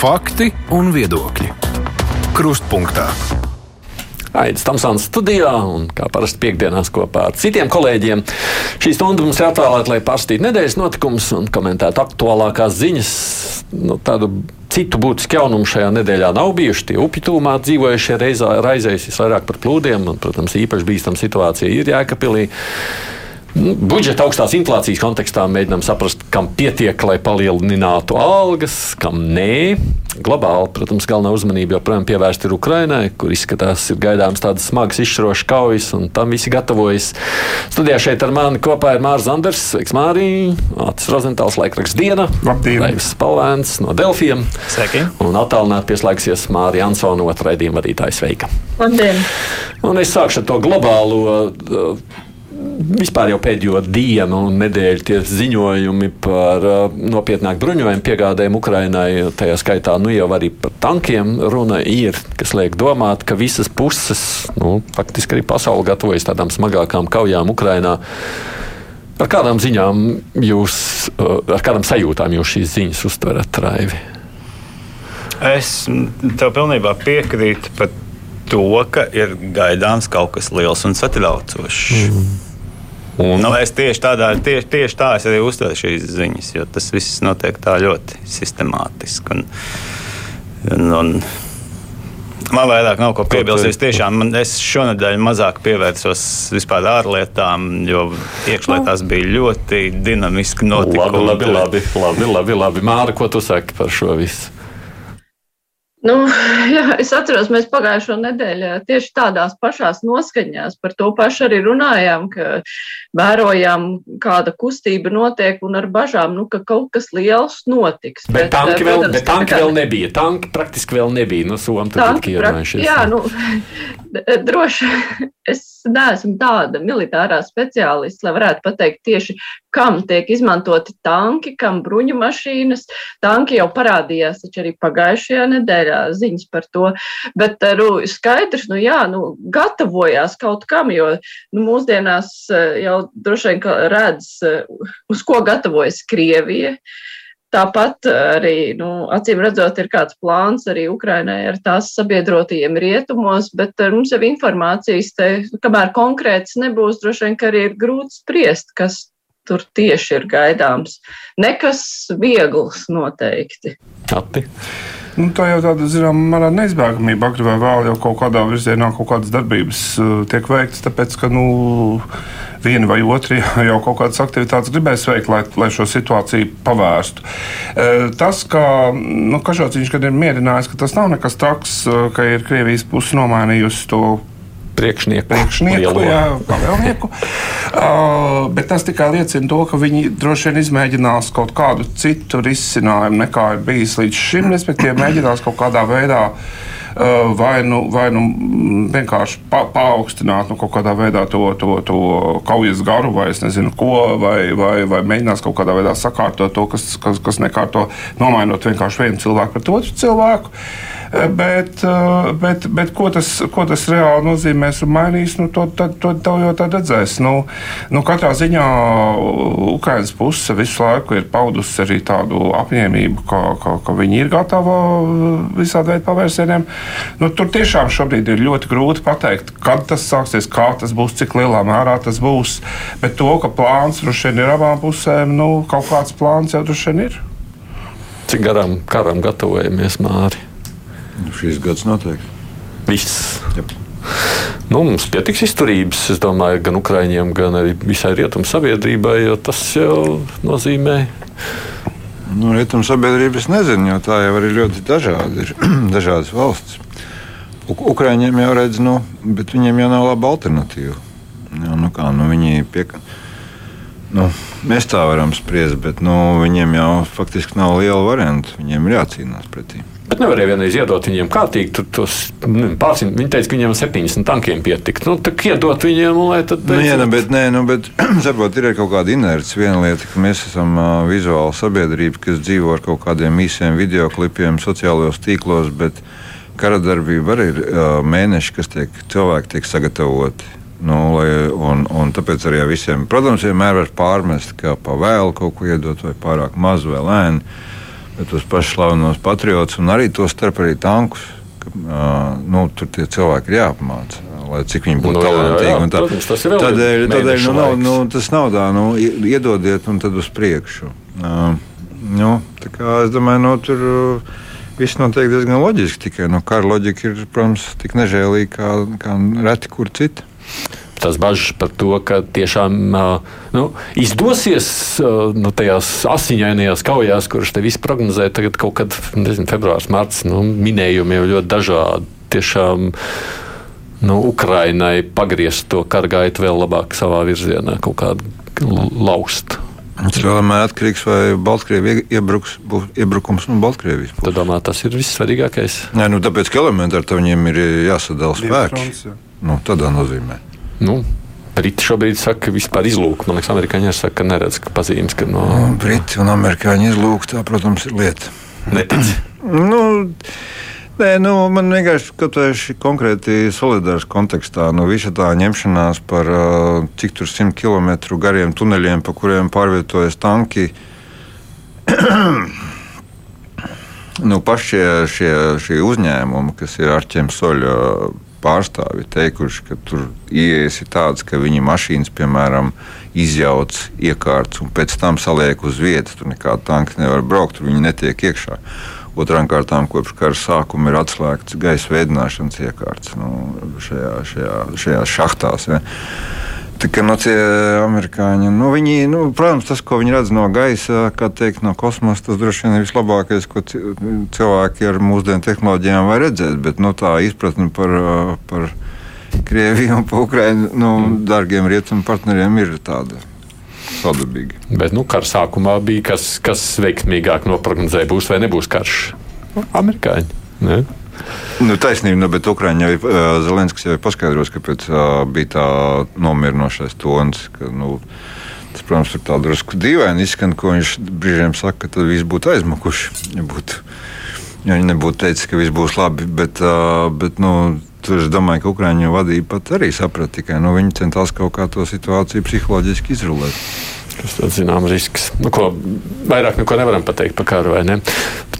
Fakti un viedokļi. Krustpunktā. Aizsmeļamies Tamsānas studijā un kā parasti piekdienās kopā ar citiem kolēģiem. Šī stunda mums ir atvēlēta, lai pārstītu nedēļas notikumus un komentētu aktuālākās ziņas. Nu, tādu citu būtisku jaunumu šajā nedēļā nav bijuši. Tie upju tūmā dzīvojušie reizē raizējas visvairāk par plūdiem, un, protams, īpaši bīstama situācija ir Jēkabīlī. Budžeta augstās inflācijas kontekstā mēģinām saprast, kam pietiek, lai palielinātu algas, kam nē. Globāli, protams, galvenā uzmanība joprojām pievērsta ir Ukrainai, kur izskatās, ir gaidāms tādas smagas izšķirošas kaujas, un tam visi gatavojas. Studijā šeit ar mani kopā ir Mārcis Zanders, Sveiks, Mārī, Atis Rozentāls, laikraksts Diena, Laivs Spalvēns no Delfiem. Sveiki! Un attālināti pieslēgsies Mārija Ansona, otrā raidījuma vadītāja. Sveika! Labdien! Un es sākšu ar to globālo. Uh, vispār jau pēdējo dienu un nedēļu tie ziņojumi par uh, nopietnāku bruņojumu piegādēm Ukrainai, tajā skaitā nu, jau arī par tankiem runa ir, kas liek domāt, ka visas puses, nu, faktiski arī pasauli gatavojas tādām smagākām kaujām Ukrainā. Ar kādām ziņām jūs, uh, ar kādām sajūtām jūs šīs ziņas uztverat, Raivi? Es tev pilnībā piekrītu par to, ka ir gaidāms kaut kas liels un satraucošs. Mm. Un, nu, es tieši tādā, tieši, tieši tā es arī uztveru šīs ziņas, jo tas viss notiek tā ļoti sistemātiski. Un, un, un, Man vairāk nav ko piebilst. Es tiešām man, es šonadēļ mazāk pievērsos vispār ārlietām, jo iekšlietās bija ļoti dinamiski notikumi. Labi, labi, labi, labi, labi, labi. Māra, ko tu saki par šo visu? Nu, jā, es atceros, mēs pagājušo nedēļu tieši tādās pašās noskaņās par to pašu arī runājām, ka vērojām, kāda kustība notiek un ar bažām, nu, ka kaut kas liels notiks. Bet, bet tanki, vēl, protams, bet tanki kā... vēl nebija. Tanki praktiski vēl nebija. Nu, Somi tur bija ierunājušies. Jā, nu, droši es neesmu tāda militārā speciālista, lai varētu pateikt tieši, kam tiek izmantoti tanki, kam bruņu mašīnas. Tanki jau parādījās taču arī pagājušajā nedēļā ziņas par to, bet nu, skaidrs, nu jā, nu, gatavojās kaut kam, jo nu, mūsdienās eh, jau droši vien redz, eh, uz ko gatavojas Krievija. Tāpat arī, nu, acīm redzot, ir kāds plāns arī Ukrainai ar tās sabiedrotajiem rietumos, bet mums jau informācijas te, kamēr konkrēts nebūs, droši vien, ka arī ir grūti spriest, kas tur tieši ir gaidāms. Nekas viegls noteikti. Čati. Nu, tā jau tāda, zināmā mērā, neizbēgamība. Agri vai vēl jau kaut kādā virzienā kaut kādas darbības uh, tiek veiktas, tāpēc, ka, nu, vieni vai otri jau kaut kādas aktivitātes gribēs veikt, lai, lai šo situāciju pavērstu. Uh, tas, ka nu, Kažociņš ir mierinājis, ka tas nav nekas traks, uh, ka ir Krievijas puse nomainījusi to priekšnieku, priekšnieku jā, pavēlnieku. uh, bet tas tikai liecina to, ka viņi droši vien izmēģinās kaut kādu citu risinājumu nekā ir bijis līdz šim, respektīvi mēģinās kaut kādā veidā uh, vai nu, vai nu vienkārši pa, paaugstināt nu, kaut kādā veidā to, to, to kaujas garu, vai es nezinu, ko, vai, vai, vai mēģinās kaut kādā veidā sakārtot to, kas, kas, kas nekārto, nomainot vienkārši vienu cilvēku pret otru cilvēku. Uh, Bet, eh, bet, bet ko, tas, ko tas reāli nozīmēs un mainīs, nu, to, to, to, to jau tad redzēs. Nu, nu, katrā ziņā Ukraiņas puse visu laiku ir paudusi arī tādu apņēmību, ka, ka, ka viņi ir gatavi visādiem veidiem pavērsieniem. Nu, tur tiešām šobrīd ir ļoti grūti pateikt, kad tas sāksies, kā tas būs, cik lielā mērā tas būs. Bet to, ka plāns droši vien ir abām pusēm, nu, kaut kāds plāns jau droši vien ir. Cik garām karam gatavojamies, Mārķis? Nu, šīs gads noteikti. Viss. Jep. Nu, mums pietiks izturības, es domāju, gan Ukrāņiem, gan arī visai rietumu sabiedrībai, jo tas jau nozīmē. Nu, rietumu sabiedrības nezinu, jo tā jau ir ļoti dažādi, ir dažādas valstis. Ukrāņiem jau redz, nu, bet viņiem jau nav laba alternatīva. Jā, nu kā, nu, viņi piekāpjas. Nu, mēs tā varam spriest, bet nu, viņiem jau faktiski nav liela varianta. Viņiem ir jācīnās pretī. Bet nevarēja vienreiz iedot viņiem kārtīgi. Tur, tos, nu, pārsimt, viņi teica, ka viņiem 70 tankiem pietika. Nu, tā iedot viņiem, lai tad. Nu, jā, nu, bet, nē, nu, bet saprot, ir kaut kāda inerce. Viena lieta, ka mēs esam uh, vizuāla sabiedrība, kas dzīvo ar kaut kādiem īsiem video klipiem sociālajos tīklos, bet kara darbība arī ir uh, mēneši, kas tiek, cilvēki tiek sagatavoti. Nu, lai, un, un tāpēc arī visiem, protams, vienmēr var pārmest, ka pa vēlu kaut ko iedot, vai pārāk maz vai lēni. Tos pašus slavenos patriotus un arī to starp arī tankus. Ka, nu, tur tie cilvēki ir jāapmāca. Lai cik viņi būtu Nu, jā, jā, jā, talantīgi. tā- protams, tas ir tādēļ, tādēļ nu, nav, nu, tas nav tā, nu, iedodiet un tad uz priekšu. Uh, nu, tā kā es domāju, nu, tur uh, viss notiek diezgan loģiski. Tikai nu, kara loģika ir, protams, tik nežēlīga kā, kā reti kur citi. Tas bažas par to, ka tiešām nu, izdosies nu, tajās asiņainajās kaujās, kuras te viss prognozē, tagad kaut kad nezinu, februārs, marts, nu, minējumi jau ļoti dažādi. Tiešām nu, Ukrainai pagriezt to kargaitu vēl labāk savā virzienā, kaut kādu laust. Tas lielā mērā atkarīgs no tā, vai Baltkrievija iebruks, būs iebrukums no Baltkrievijas. Tad domā, tas ir vissvarīgākais. Nē, nu, tāpēc, ka elementāri tam viņiem ir jāsadala spēki. Nu, tādā nozīmē. Nu, Briti šobrīd saka, ka vispār izlūk. Man liekas, amerikāņi arī saka, ka neredz ka pazīmes, ka no Nu, Briti un amerikāņi izlūgta, protams, ir lieta. netic. Nu, Nē, nu, man vienkārši skatoties konkrēti solidārs kontekstā, nu, visa tā ņemšanās par cik tur simt km gariem tuneļiem, pa kuriem pārvietojas tanki. nu, paši šie, šie, uzņēmumi, kas ir Arčēns Soļa pārstāvi, teikuši, ka tur ieejas ir tādas, ka viņi mašīnas, piemēram, izjauc iekārtas un pēc tam saliek uz vietas. Tur nekāda tanka nevar braukt, tur viņi netiek iekšā. Otrām kārtām, kopš kara sākuma ir atslēgts gaisa veidināšanas iekārtas nu, šajā, šajā, šajās šachtās. Ja. Tā kā no tie amerikāņi, nu, viņi, nu, protams, tas, ko viņi redz no gaisa, kā teikt, no kosmosa, tas droši vien ir vislabākais, ko ci- cilvēki ar mūsdienu tehnoloģijām var redzēt. Bet nu, tā izpratne par, par Krieviju un par Ukraiņu nu, dārgiem rietumu partneriem ir tāda sadarbīga. Bet nu, kara sākumā bija kas, kas veiksmīgāk noprognozēja, būs vai nebūs karš. Nu, Amerikāņi. Ne? Nu, taisnība, nu, bet Ukrāņi jau ir, uh, Zelenskis jau ir paskaidrojis, kāpēc uh, bija tā nomierinošais tons. Ka, nu, tas, protams, ir tā drusku dīvaini izskan, ko viņš brīžiem saka, ka tad viss būtu aizmukuši. Ja, būtu, ja viņi nebūtu teicis, ka viss būs labi, bet, uh, bet nu, tur es domāju, ka Ukrāņu vadība pat arī saprata, tikai nu, viņi centās kaut kā to situāciju psiholoģiski izrulēt. Tas ir zināms risks. Nu, ko, vairāk neko nevaram pateikt par karu?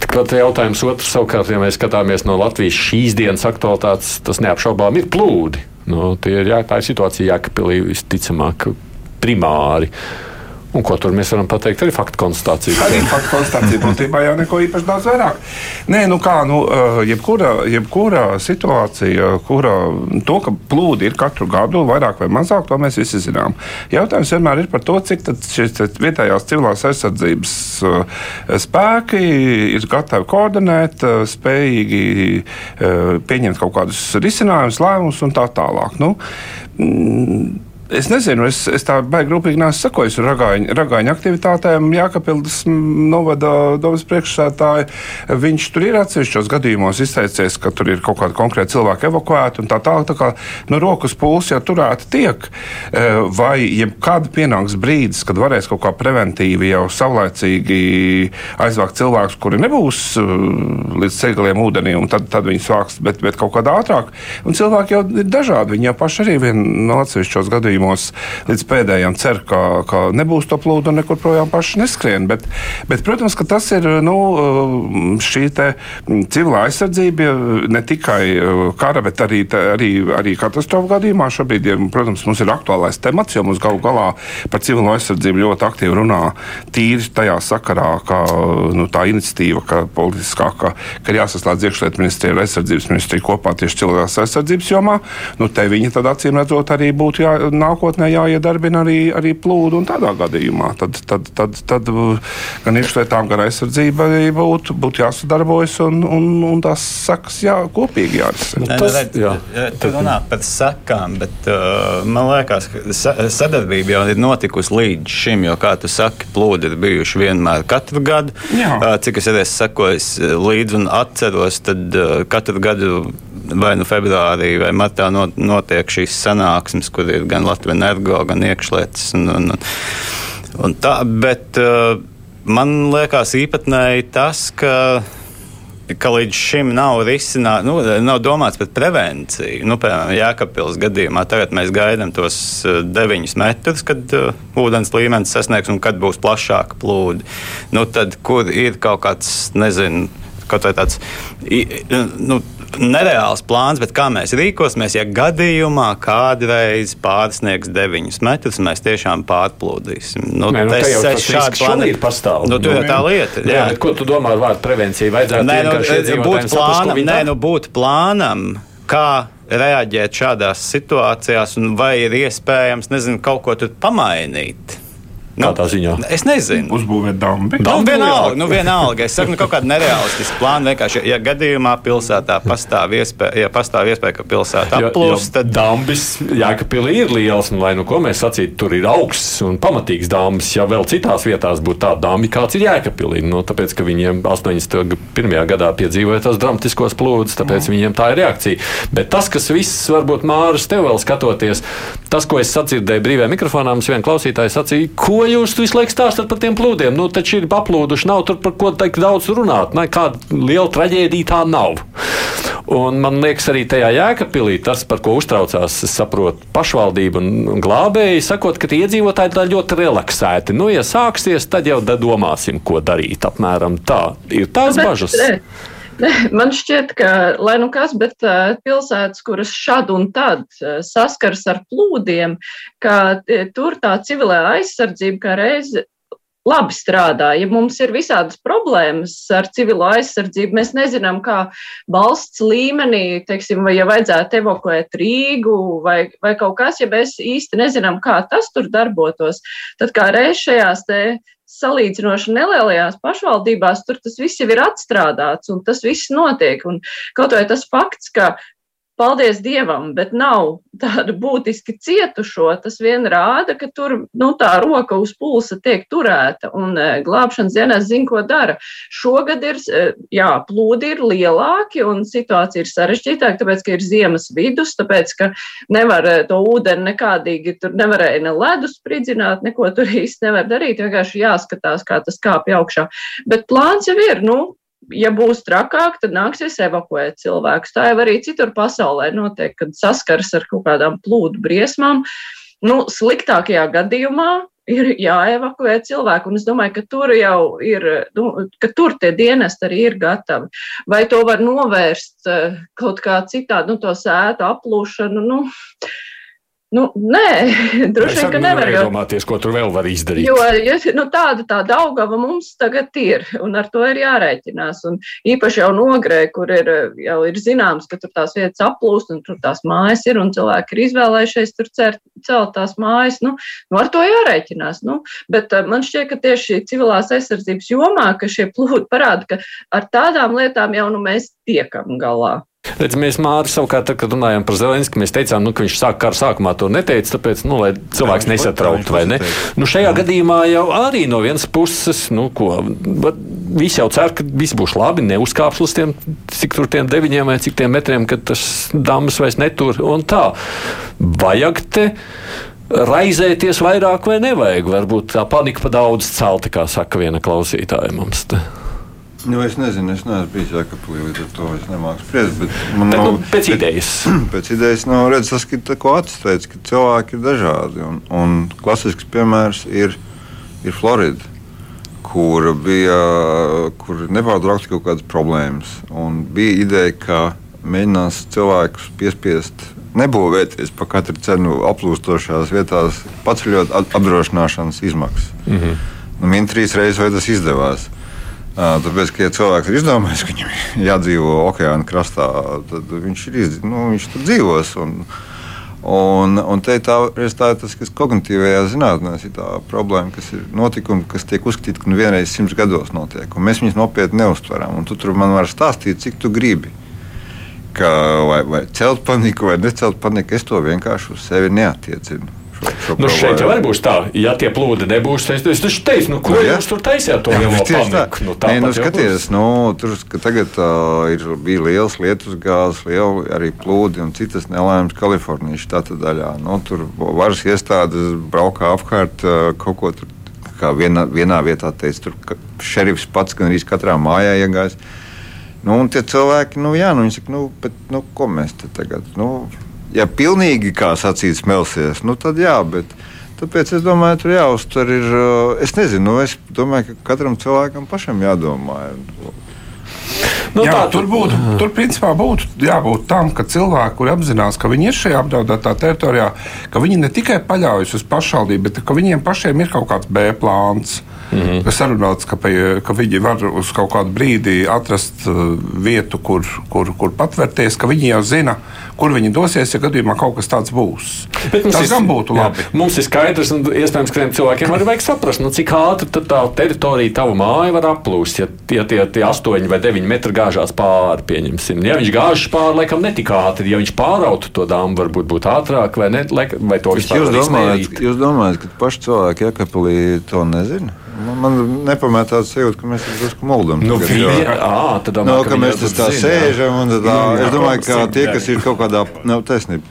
Tikpat jautājums otrs savukārt, ja mēs skatāmies no Latvijas šīs dienas aktualitātes, tas neapšaubām ir plūdi. Nu, ir, jā, tā ir situācija Jākapilī visticamāk primāri. Un ko tur mēs varam pateikt? Arī faktu konstatācija. Arī faktu konstatācija būtībā jau neko īpaši daudz vairāk. Nē, nu kā, nu, eh, jebkura, jebkura situācija, kura to, ka plūdi ir katru gadu, vairāk vai mazāk, to mēs visi zinām. Jautājums vienmēr ir par to, cik šīs vietējās civilās aizsardzības eh, spēki ir gatavi koordinēt, eh, spējīgi pieņemt kaut kādus risinājumus, lēmumus un tā tālāk. Nu, mm, Es nezinu, es, es tā baigi rūpīgi neesmu sakojis ragāņu, ragāņu aktivitātēm. Jākapildas novada domas priekšsētāji. Viņš tur ir atsevišķos gadījumos izteicies, ka tur ir kaut kādi konkrēti cilvēki evakuēti un tā tālāk. Tā kā no rokas pūles jau turēti tiek. Eh, Vai jebkad pienāks brīdis, kad varēs kaut kā preventīvi jau savlaicīgi aizvākt cilvēkus, kuri nebūs eh, līdz ceļgaliem ūdenī, un tad, tad viņi sāks, bet, bet kaut kādā ātrāk. Un cilvēki jau ir dažādi. Viņi jau paši arī vien no atsevišķos gadījumos līdz pēdējiem cer, ka, ka nebūs to plūdu un nekur projām paši neskrien. Bet, bet, protams, ka tas ir nu, šī te civilā aizsardzība ne tikai kara, bet arī, arī, arī katastrofu gadījumā. Šobrīd, ir, protams, mums ir aktuālais temats, jo mums galu galā par civilo aizsardzību ļoti aktīvi runā tīri tajā sakarā, ka nu, tā iniciatīva, ka politiskā, ka, ka ir jāsaslēdz iekšlietu ministrija ar aizsardzības ministriju kopā tieši civilās aizsardzības jomā. Nu, te viņi tad acīm redzot arī būtu jā, nākotnē jāiedarbina arī, arī plūdu un tādā gadījumā. Tad, tad, tad, tad uh, gan iekšlietām, gan aizsardzībai būtu, būtu jāsadarbojas un, un, un tās sekas jā, kopīgi jārisina. Tas- nu, redz, jā. tu runā par sakām, bet uh, man liekas, ka sa sadarbība jau ir notikusi līdz šim. Jo, kā tu saki, plūdi ir bijuši vienmēr katru gadu. Jā. Uh, cik es arī sekojis uh, līdzi un atceros, tad uh, katru gadu. Vai nu februārī vai martā not, notiek šīs sanāksmes, kur ir gan Latvijas energo, gan iekšlietas. Un, un, un, tā, bet uh, man liekas īpatnēji tas, ka ka līdz šim nav risināts, nu, nav domāts par prevenciju. Nu, piemēram, Jēkabpils gadījumā tagad mēs gaidām tos 9 metrus, kad uh, ūdens līmenis sasniegs un kad būs plašāka plūdi. Nu, tad, kur ir kaut kāds, nezinu, kaut vai tāds. Nu, nereāls plāns, bet kā mēs rīkosimies, ja gadījumā kādreiz pārsniegs 9 metrus, mēs tiešām pārplūdīsim. Nu, Nē, nu, es, jau es šādu plānu ir pastāv. Nu, nu, ir tā lieta. Jā, jā bet ko tu domā ar vārdu prevencija? Vajadzētu nē, nu, vienkārši būt plānam, nē, nu, būt plānam, kā reaģēt šādās situācijās, un vai ir iespējams, nezinu, kaut ko tur pamainīt. Kādā ziņā? Es nezinu. Uzbūvēt dambi. Nu, vienalga, nu, vienalga. Es saku, nu, kaut kāda nereālistiska plāna. Vienkārši, ja gadījumā pilsētā pastāv iespēja, ja pastāv iespēja ka pilsētā plūst, tad. Dambis, Jēkabpilī ir liels, un lai nu ko mēs sacītu, tur ir augsts un pamatīgs dambis. Ja vēl citās vietās būtu tāda dambi, kāds ir Jēkabpilī, nu, tāpēc, ka viņiem 81. gadā piedzīvoja tos dramatiskos plūdus, tāpēc mm. viņiem tā ir reakcija. Bet tas, kas viss varbūt Māris tev vēl skatoties, tas, ko es sadzirdēju brīvajā mikrofonā, mums viena klausītāja sacīja, ko jūs visu laiku stāstāt par tiem plūdiem? Nu, taču ir paplūduši, nav tur par ko tik daudz runāt. Nekāda liela traģēdija tā nav. Un man liekas, arī tajā jēkapilī tas, par ko uztraucās, es saprotu, pašvaldība un glābēji, sakot, ka tie iedzīvotāji tā ļoti relaksēti. Nu, ja sāksies, tad jau domāsim, ko darīt. Apmēram tā ir tās bet, bažas. Ne. Man šķiet, ka, lai nu kas, bet pilsētas, kuras šad un tad saskars ar plūdiem, ka tur tā civilā aizsardzība kā reize labi strādā. Ja mums ir visādas problēmas ar civilo aizsardzību, mēs nezinām, kā valsts līmenī, teiksim, vai ja vajadzētu evakuēt Rīgu vai, vai kaut kas, ja mēs īsti nezinām, kā tas tur darbotos, tad kā reiz šajās te salīdzinoši nelielajās pašvaldībās, tur tas viss jau ir atstrādāts un tas viss notiek. Un kaut vai tas fakts, ka paldies Dievam, bet nav tādu būtiski cietušo, tas vien rāda, ka tur nu, tā roka uz pulsa tiek turēta un e, glābšanas dienas zina, ko dara. Šogad ir, e, jā, plūdi ir lielāki un situācija ir sarežģītāka, tāpēc, ka ir ziemas vidus, tāpēc, ka nevar e, to ūdeni nekādīgi, tur nevarēja ne ledus spridzināt, neko tur īsti nevar darīt, vienkārši jāskatās, kā tas kāpj augšā. Bet plāns jau ir, nu, ja būs trakāk, tad nāksies evakuēt cilvēkus. Tā jau arī citur pasaulē notiek, kad saskars ar kaut kādām plūdu briesmām. Nu, sliktākajā gadījumā ir jāevakuē cilvēki, un es domāju, ka tur jau ir, nu, ka tur tie dienesti arī ir gatavi. Vai to var novērst eh, kaut kā citādi, nu, to sētu aplūšanu, nu, Nu, nē, droši vien, ka nevar iedomāties, ko tur vēl var izdarīt. Jo nu, tāda tā daugava mums tagad ir, un ar to ir jārēķinās. Un īpaši jau nogrē, kur ir, jau ir zināms, ka tur tās vietas aplūst, un tur tās mājas ir, un cilvēki ir izvēlējušies tur cert, celt tās mājas. Nu, nu, ar to jārēķinās. Nu, bet uh, man šķiet, ka tieši civilās aizsardzības jomā, ka šie plūdi parāda, ka ar tādām lietām jau nu, mēs tiekam galā. Redz, mēs Mārcis savukārt, tad, kad runājām par Zelenski, mēs teicām, nu, ka viņš sāk kara sākumā to neteica, tāpēc, nu, lai cilvēks nesatrauktu, vai ne? Nu, šajā jā. gadījumā jau arī no vienas puses, nu, ko, visi jau cer, ka viss būs labi, neuzkāps uz tiem, cik tur tiem deviņiem vai cik tiem metriem, kad tas dāmas vairs netur un tā. Vajag te raizēties vairāk vai nevajag. Varbūt tā panika pa daudz celta, kā saka viena klausītāja mums. Te. Nu, es nezinu, es neesmu bijis Jēkabūrī, līdz ar to es nemāku spriest. Bet man bet, nu, pēc idejas. Pēc idejas nav nu, redzams, ka, ko atsteidz, ka cilvēki ir dažādi. Un, un klasisks piemērs ir, ir Florida, kur bija, kur nepārtraukti kaut kādas problēmas. Un bija ideja, ka mēģinās cilvēkus piespiest nebūvēties pa katru cenu aplūstošās vietās, paceļot apdrošināšanas izmaksas. Mm -hmm. nu, Min trīs reizes vai tas izdevās. Tāpēc, ka ja cilvēks ir izdomājis, ka viņam jādzīvo okeāna krastā, tad viņš, ir, iz, nu, viņš tur dzīvos. Un, un, un te tā, tā ir tas, kas kognitīvajā zinātnē ir tā problēma, kas ir notikumi, kas tiek uzskatīti, ka nu vienreiz simts gados notiek. Mēs viņus nopietni neustveram. Tu tur man var stāstīt, cik tu gribi. Ka, vai, vai celt paniku, vai necelt paniku, es to vienkārši uz sevi neatiecinu nu, šeit jau arī būs tā, ja tie plūdi nebūs. Es, es taču teicu, nu, ko nu, jūs tur taisījāt? To jau paniku. Nu, Nē, nu, skaties, nu, tur tagad uh, ir, bija liels lietus gāzes, liela arī plūdi un citas nelaimes Kalifornijas štata daļā. Nu, tur varas iestādes braukā apkārt uh, kaut ko tur. Kā vienā, vienā vietā teica, tur šerifs pats gan arī katrā mājā iegājis. Nu, un tie cilvēki, nu, jā, nu, viņi saka, nu, bet, nu, ko mēs te tagad? Nu, ja pilnīgi kā sacīts, melsies, nu, tad jā, bet tāpēc es domāju, tur jāuztver ir. Es nezinu, nu, es domāju, ka katram cilvēkam pašam jādomā. Nu, Jā, tā, tur būtu, tur principā būtu jābūt tam, ka cilvēki, kuri apzinās, ka viņi ir šajā apdraudētā teritorijā, ka viņi ne tikai paļaujas uz pašvaldību, bet ka viņiem pašiem ir kaut kāds B plāns. Mm -hmm. Kas sarunāts, ka, pie, ka viņi var uz kaut kādu brīdi atrast uh, vietu, kur, kur, kur patvērties, ka viņi jau zina, kur viņi dosies, ja gadījumā kaut kas tāds būs. Tas ir- gan būtu jā, labi. Mums ir skaidrs, un iespējams, ka tiem cilvēkiem arī vajag saprast, nu, cik ātri tā teritorija, tava māja var aplūst. Ja tie, tie, tie 8 vai 9 metri gāžās pāri, pieņemsim. Ja viņš gāžas pāri, laikam ne tik ātri. Ja viņš pārautu to dāmu, varbūt būtu ātrāk, vai, ne, lai, vai to vispār Jūs domājat, jūs domājat, ka paši cilvēki Jēkabīlī to nezina? Man, man nepamēr tāds sajūta, ka mēs drusku muldam. Nu, tagad, jo- ā, tad domā, No, ka viņi mēs tā sēžam, un tā, es domāju, ka tie, kas kas ir kaut kādā, nav taisnība,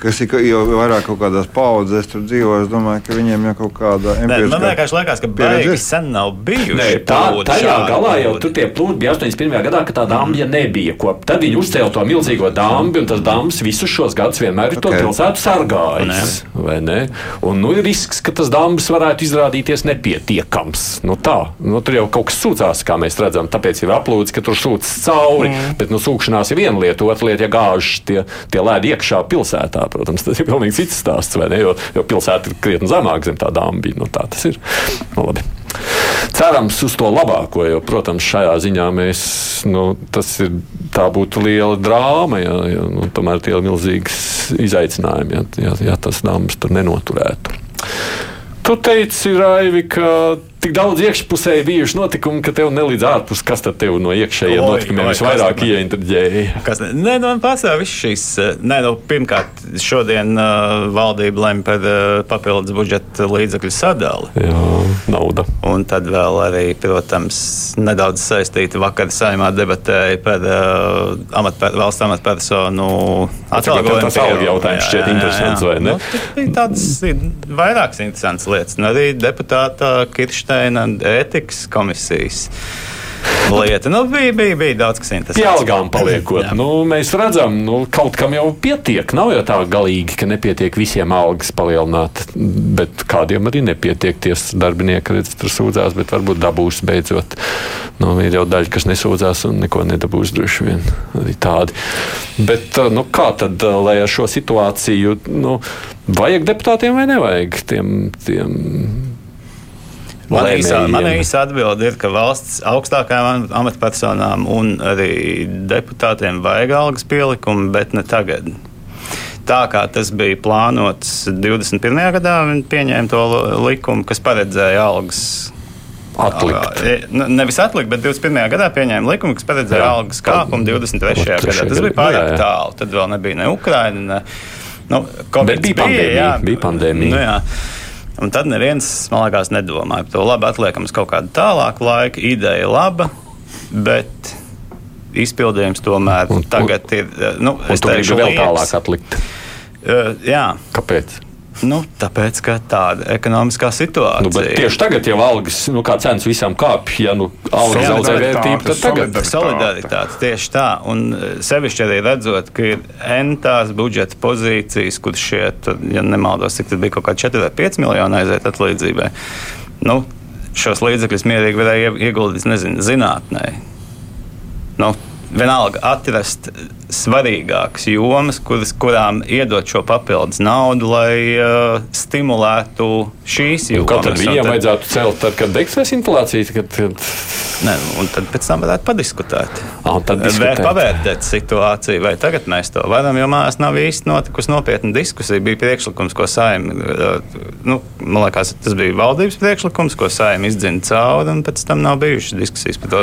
kas ir jau vairāk kaut kādās paudzēs tur dzīvo, es domāju, ka viņiem jau kaut kāda Nē, man empiriskā vienkārši liekas, ka ir. sen nav bijuši. Nē, tā tajā galā jau tur tie plūdi bija 81. gadā, kad tā dambja nebija. Ko, tad viņi uzcēla to milzīgo dambi, un tas dambs visus šos gadus vienmēr ir to Ok. pilsētu sargājis. vai ne? Un nu, ir risks, ka tas dambs varētu izrādīties nepietiekams. Nu, tā, nu, tur jau kaut kas sūdzās, kā mēs redzam, tāpēc ir aplūds, ka tur sūdzas cauri. Mm. Bet nu, sūkšanās ir viena lieta, otra lieta, ja gāžas tie, tie lēdi iekšā pilsētā. Protams, tas ir pilnīgi cits stāsts, vai ne? Jo, jo pilsēta ir krietni zemāk zem tā dambja. Nu, tā tas ir. Nu, labi. Cerams uz to labāko, jo, protams, šajā ziņā mēs, nu, tas ir, tā būtu liela drāma, ja, ja nu, tomēr tie ir milzīgs izaicinājumi, ja, ja, ja tas dāmas tur nenoturētu. Tu teici, Raivi, ka tik daudz iekšpusēji bijuši notikumi, ka tev nelīdz ārpus, kas tad tev no iekšējiem notikumiem visvairāk ieinteresēja. Kas, ne- nē, nu, man pastāv viss šīs. eh, Nē, nu, pirmkārt, šodien uh, valdība lem par uh, papildus budžeta līdzekļu sadali. Jā, nauda. Un tad vēl arī, protams, nedaudz saistīti vakar saimā debatēja par uh, amatper, valsts amatpersonu atalgojumu. tas algu jautājums šķiet interesants, vai ne? Nu, tāds ir vairākas interesants lietas. Un arī deputāta Kirsteina ētikas komisijas lieta. Nu, bija, bija, bija daudz kas interesants. Pie algām paliekot, Jā. nu, mēs redzam, nu, kaut kam jau pietiek. Nav jau tā galīgi, ka nepietiek visiem algas palielināt, bet kādiem arī nepietiek. Tiesas darbinieki redz, tur sūdzās, bet varbūt dabūs beidzot. Nu, ir jau daļa, kas nesūdzās un neko nedabūs droši vien arī tādi. Bet nu, kā tad, lai ar šo situāciju, nu, vajag deputātiem vai nevajag tiem? tiem Man īsā, lēmējiem? man īsā atbilde ir, ka valsts augstākajām amatpersonām un arī deputātiem vajag algas pielikumu, bet ne tagad. Tā kā tas bija plānots 21. gadā, viņi pieņēma to likumu, kas paredzēja algas. Atlikt. E, nu, Nevis atlikt, bet 21. gadā pieņēma likumu, kas paredzēja Jā. algas kāpumu 23. Trešajā gadā. Tas gadā. bija pārāk Jā, jā. tālu. Tad vēl nebija ne Ukraina, ne. Nu, Bet bija pandēmija, bija pandēmija. Nu, jā. Un tad neviens, man liekas, nedomāja par to. Labi, atliekam uz kaut kādu tālāku laiku. Ideja laba, bet izpildījums tomēr Un- tagad ir. Nu, Un tu gribi vēl tālāk atlikt. Uh, jā, Kāpēc? Nu, tāpēc, ka tāda ekonomiskā situācija. Nu, tieši tagad jau algas, nu, kā cenas visam kāpj, ja nu, algas zaudē vērtību, tad tagad. solidaritāte. Solidaritāte tieši tā. Un eh, sevišķi arī redzot, ka ir entās budžeta pozīcijas, kur šie, tad, ja nemaldos, cik tas bija kaut kādi 4 vai 5 miljoni aiziet atlīdzībai. Nu, šos līdzekļus mierīgi varēja ie- ieguldīt, nezinu, zinātnē. Nu, vienalga atrast svarīgākas jomas, kuras, kurām iedot šo papildus naudu, lai uh, stimulētu šīs Nu, jomas. Kā tad Un viņiem tad- vajadzētu celt, tad, kad beigsies inflācija? Kad, kad... Ne, un tad pēc tam varētu padiskutēt. Ah, un tad diskutēt. Pavērtēt situāciju, vai tagad mēs to varam, jo mājās nav īsti notikusi nopietna diskusija. Bija priekšlikums, ko saimē, nu, man liekas, tas bija valdības priekšlikums, ko saimē izdzina cauri, un pēc tam nav bijušas diskusijas par to.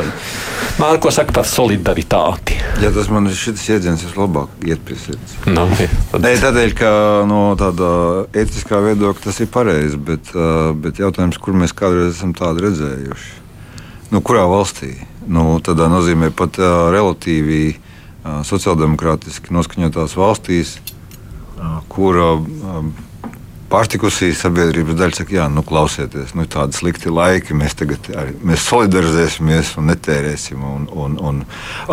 Mārko saka par solidaritāti. Ja tas man ir šis jēdziens, vislabāk iet pie sirds. Nu, tad... Nē, tādēļ, ka no tāda etiskā viedokļa tas ir pareizi, bet, bet jautājums, kur mēs kādreiz esam tādu redzējuši? Nu, kurā valstī? Nu, tādā nozīmē pat relatīvi sociāldemokrātiski noskaņotās valstīs, kur uh, pārtikusī sabiedrības daļa saka, jā, nu, klausieties, nu, tādi slikti laiki, mēs tagad arī, mēs solidarizēsimies un netērēsim un, un, un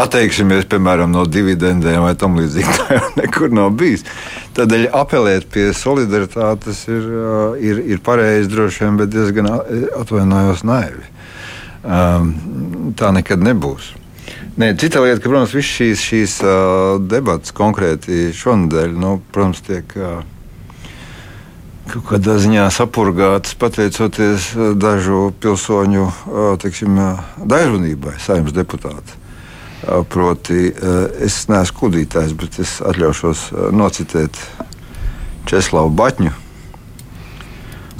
atteiksimies, piemēram, no dividendēm vai tam līdzīgi. Tā jau nekur nav bijis. Tādēļ apelēt pie solidaritātes ir, ir, ir pareizi droši vien, bet diezgan atvainojos naivi. Um, tā nekad nebūs. Nē, cita lieta, ka, protams, visas šīs, šīs uh, debatas konkrēti šonadēļ, nu, protams, tiek uh, kaut kādā ziņā sapurgātas pateicoties uh, dažu pilsoņu uh, teiksim, uh, daļrunībai, saimnes deputāti. Uh, proti, es neesmu kudītājs, bet es atļaušos nocitēt Česlavu Batņu,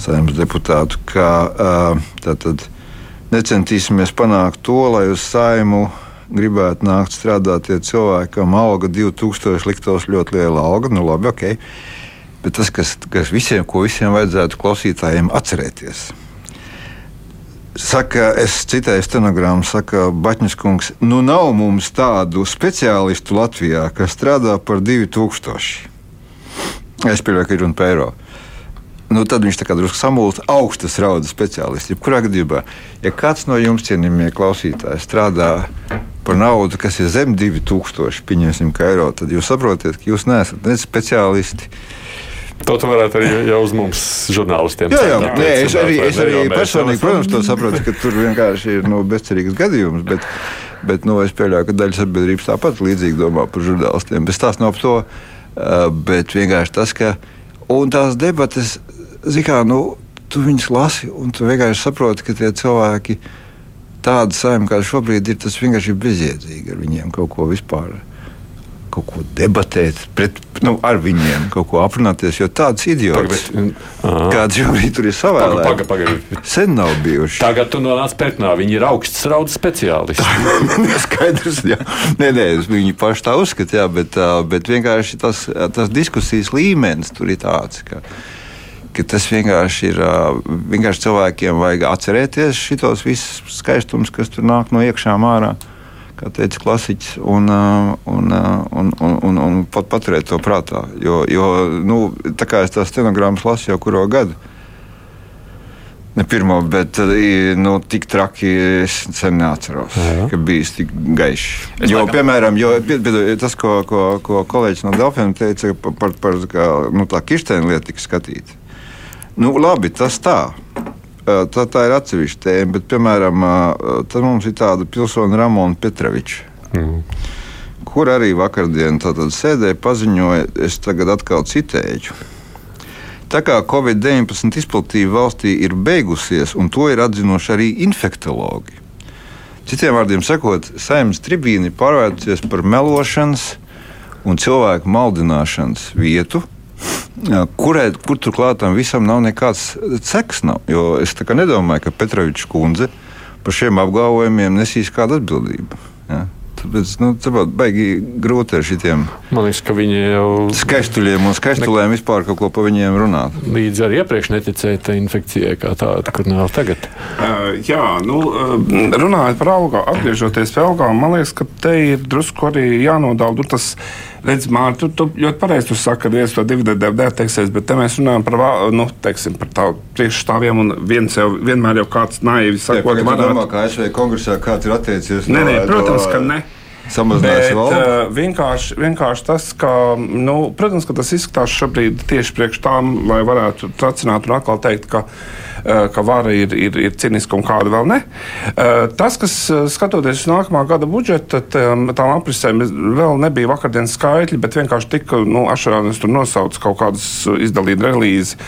saimnes deputātu, ka tātad necentīsimies panākt to, lai uz saimu gribētu nākt strādāt tie cilvēki, kam alga 2000 liktos ļoti liela alga. Nu, labi, ok. Bet tas, kas, kas visiem, ko visiem vajadzētu klausītājiem atcerēties. Saka, es citēju stenogrammu, saka Baņķis kungs, nu nav mums tādu speciālistu Latvijā, kas strādā par 2000. Es pieļauju, ka ir par eiro nu, tad viņš tā kā drusku samulst augstas raudas speciālists. Jebkurā gadījumā, ja kāds no jums, cienījamie klausītāji, strādā par naudu, kas ir zem 2000 pieņemsim, eiro, tad jūs saprotat, ka jūs neesat ne speciālisti. To tu varētu arī jau uz mums, žurnālistiem. Jā, jā, nē, es arī, es arī personīgi, protams, to saprotu, ka tur vienkārši ir nu, bezcerīgs gadījums. Bet, bet nu, es pieļauju, ka daļa sabiedrības tāpat līdzīgi domā par žurnālistiem. Bet tas nav par to. Bet vienkārši tas, ka tās debates, mērā, nu, tu viņus lasi un tu vienkārši saproti, ka tie cilvēki tāda saima, kāda šobrīd ir, tas vienkārši ir bezjēdzīgi ar viņiem kaut ko vispār. Kaut ko debatēt pret, nu, ar viņiem, kaut ko aprunāties. Jo tāds idiots, kāds šobrīd tur ir savēlēts, paga, paga, paga. sen nav bijuši. Tagad tu nonāc pretnā. Viņi ir augsts raudas speciālisti. Skaidrs, jā. Nē, nē, viņi paši tā uzskata, jā, bet, bet vienkārši tas, tas diskusijas līmenis tur ir tāds. Ka, ka tas vienkārši ir. Vienkārši cilvēkiem vajag atcerēties šos visus skaistumus, kas tur nāk no iekšām ārā. Kā teica klasiķis, un, un, un, un, un, un pat paturēt to prātā. Jo, jo nu, tā kā es tās stenogrammas lasu jau kuru gadu, Ne pirmo, bet nu, tik traki es sen neatceros, Jā. ka bijis tik gaišs. Jo, laikam... piemēram, jo, tas, ko, ko, ko kolēģis no Delfiem teica par, par, par kā, nu, tā kirsteņa lietu, tika skatīta. Nu, labi, tas tā. Tā, tā ir atsevišķa tēma, bet, piemēram, tad mums ir tāda pilsona Ramona Petroviča. Mm. Kur arī vakardien sēdēja, paziņoja, es tagad atkal citēju. Tā kā Covid-19 izplatība valstī ir beigusies, un to ir atzinuši arī infektologi. Citiem vārdiem sakot, saimnes tribīni pārvērtusies par melošanas un cilvēku maldināšanas vietu, kurai, kur turklāt tam visam nav nekāds seks. Nav, jo es nedomāju, ka Petrovičs kundze par šiem apgalvojumiem nesīs kādu atbildību. Ja? Tāpēc nu, tāpat baigi grūti ar jau skaistuļiem un skaistulēm ne... vispār kaut ko par viņiem runāt. Līdz ar iepriekš neticēja infekcijai kā tāda, kur nav tagad. Uh, jā, nu, runājot par algām, atgriežoties pie algām, man liekas, ka te ir drusku arī jānodala. Tas, Redz, Mārtiņ, tu, tu ļoti pareizi saki, ka viens to dividendu neteiksies, bet te mēs runājam par, nu, teiksim, par tādu priekšstāviem, un viens jau vienmēr jau kāds naivi saka, ka manā skatījumā, kā ASV kongresā kāds ir attiecies. Nē, nē, protams, ka ne. Samazinās vēl. Uh, vienkārši, vienkārši tas, ka, nu, protams, ka tas izskatās šobrīd tieši priekš tām, lai varētu tracināt un atkal teikt, ka ka vara ir, ir, ir ciniska un kāda vēl ne. Eh, tas, kas eh, skatoties uz nākamā gada budžetu, tām aprisēm vēl nebija vakardienas skaitļi, bet vienkārši tika, nu, Ašarānis tur nosauca kaut kādas izdalīta relīzi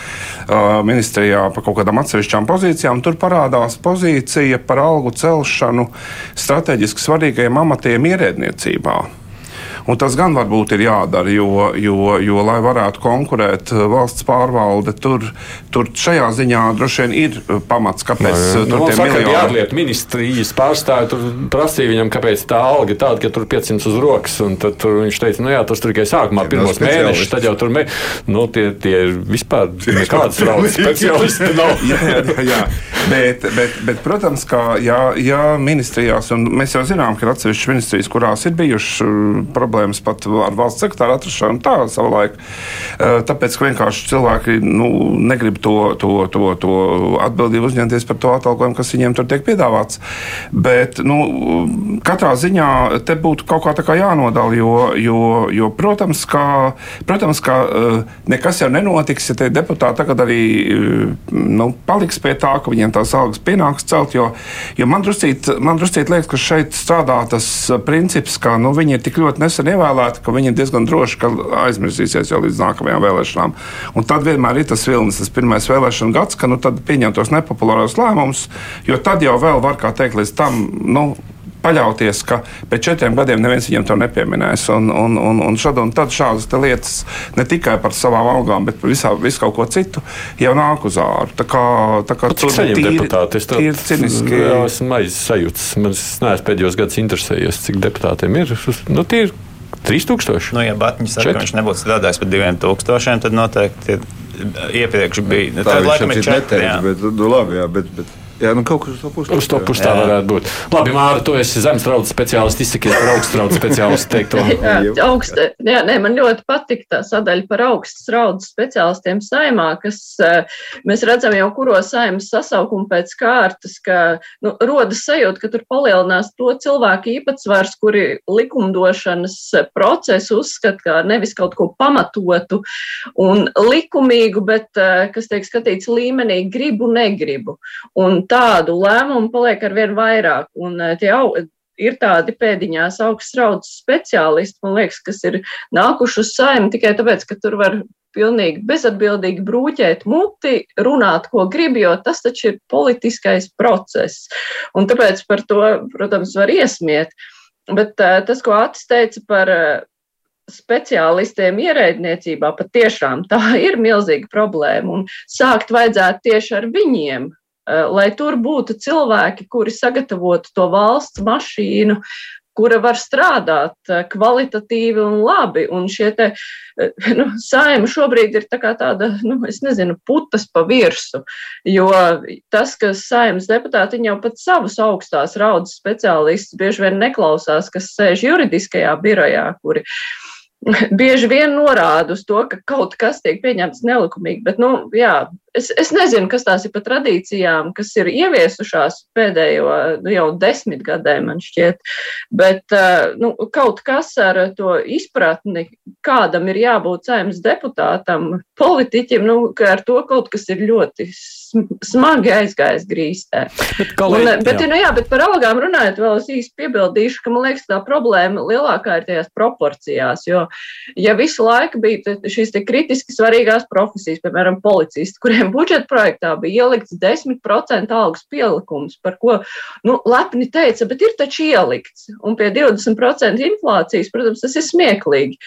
ministrijā par kaut kādām atsevišķām pozīcijām. Tur parādās pozīcija par algu celšanu strateģiski svarīgajiem amatiem ierēdniecībā. Un tas gan varbūt ir jādara, jo, jo, jo lai varētu konkurēt eh, valsts pārvalde, tur, tur šajā ziņā droši vien ir eh, pamats, kāpēc no, eh, tur nu, tie miljoni. Ārlietu ministrijas pārstāvi tur prasīja viņam, kāpēc tā alga ir tāda, ka tur 500 uz rokas. Un tad tur viņš teica, nu jā, tas tur tikai sākumā, pirmos mēnešus, tad jau tur mē, nu, tie, tie vispār nekādas raudas speciālisti nav. jā, jā, jā. Bet, bet, bet, protams, ka jā, jā, ministrijās, un mēs jau zinām, ka ir atsevišķas ministrijas, kurās ir bijušas problēmas problēmas pat ar valsts sekretāru atrašanu tā savulaik. Uh, tāpēc, ka vienkārši cilvēki nu, negrib to, to, to, to atbildību uzņemties par to atalgojumu, kas viņiem tur tiek piedāvāts. Bet nu, katrā ziņā te būtu kaut kā tā kā jānodala, jo, jo, jo protams, ka, protams, ka nekas jau nenotiks, ja tie deputāti tagad arī nu, paliks pie tā, ka viņiem tās algas pienāks celt. Jo, jo man druscīt, man druscīt liekas, ka šeit strādā tas princips, ka nu, viņi ir tik ļoti nesen ievēlēti, ka viņi diezgan droši, aizmirsīsies jau līdz nākamajām vēlēšanām. Un tad vienmēr ir tas vilnis, tas pirmais vēlēšana gads, ka nu, pieņem tos nepopulāros lēmumus, jo tad jau vēl var, kā teikt, līdz tam. Nu, paļauties, ka pēc četriem gadiem neviens viņam to nepieminēs. Un, un, un, un, šad, un tad šādas lietas ne tikai par savām algām, bet par visā, visu kaut ko citu jau nāk uz āru. Tā kā, tā kā tur ir deputāti. Es ciniski. Jā, esmu maiz sajūts. Man neesmu pēdējos gados interesējies, cik deputātiem ir. Nu, tie ir 3000. Nu, ja ka viņš nebūtu strādājis par 2000, tad noteikti iepriekš bija. Tā, tā laikam ir 4. Bet, nu, labi, jā, bet, bet Jā, nu kaut kas uz to pusi. Uz to pusi tā varētu būt. Labi, Māra, tu esi zemestraudas speciālists, izsakies par augststraudas speciālistu teikto. jā, augst, jā, nē, man ļoti patīk tā sadaļa par augststraudas speciālistiem saimā, kas mēs redzam jau kuro saimas sasaukumu pēc kārtas, ka nu, rodas sajūta, ka tur palielinās to cilvēku īpatsvars, kuri likumdošanas procesu uzskata kā nevis kaut ko pamatotu un likumīgu, bet kas tiek skatīts līmenī gribu, negribu. Un tādu lēmumu paliek ar vien vairāk. Un eh, tie au, ir tādi pēdiņās augstraudas speciālisti, man liekas, kas ir nākuši uz saimi tikai tāpēc, ka tur var pilnīgi bezatbildīgi brūķēt muti, runāt, ko grib, jo tas taču ir politiskais process. Un tāpēc par to, protams, var iesmiet. Bet uh, tas, ko Atis teica par uh, speciālistiem ierēdniecībā, patiešām tā ir milzīga problēma. Un sākt vajadzētu tieši ar viņiem, Eh, lai tur būtu cilvēki, kuri sagatavotu to valsts mašīnu, kura var strādāt eh, kvalitatīvi un labi. Un šie te, eh, nu, saima šobrīd ir tā tāda, nu, es nezinu, putas pa virsu, jo tas, ka saimas deputāti jau pat savus augstās raudas speciālistus bieži vien neklausās, kas sēž juridiskajā birojā, kuri bieži vien norāda uz to, ka kaut kas tiek pieņemts nelikumīgi. Bet, nu, jā, es, es nezinu, kas tās ir pa tradīcijām, kas ir ieviesušās pēdējo nu, jau desmit gadiem, man šķiet. Bet eh, nu, kaut kas ar to izpratni, kādam ir jābūt saimnes deputātam, politiķim, nu, ka ar to kaut kas ir ļoti smagi aizgājis grīstē. Bet, kolēģi, un, bet, jā. Nu, jā, bet par algām runājot, vēl es īsti piebildīšu, ka man liekas, tā problēma lielākā ir tajās proporcijās. Jo, ja visu laiku bija šīs kritiski svarīgās profesijas, piemēram, policisti, kuriem budžeta projektā bija ielikts 10% algas pielikums, par ko nu, lepni teica, bet ir taču ielikts. Un pie 20% inflācijas, protams, tas ir smieklīgi.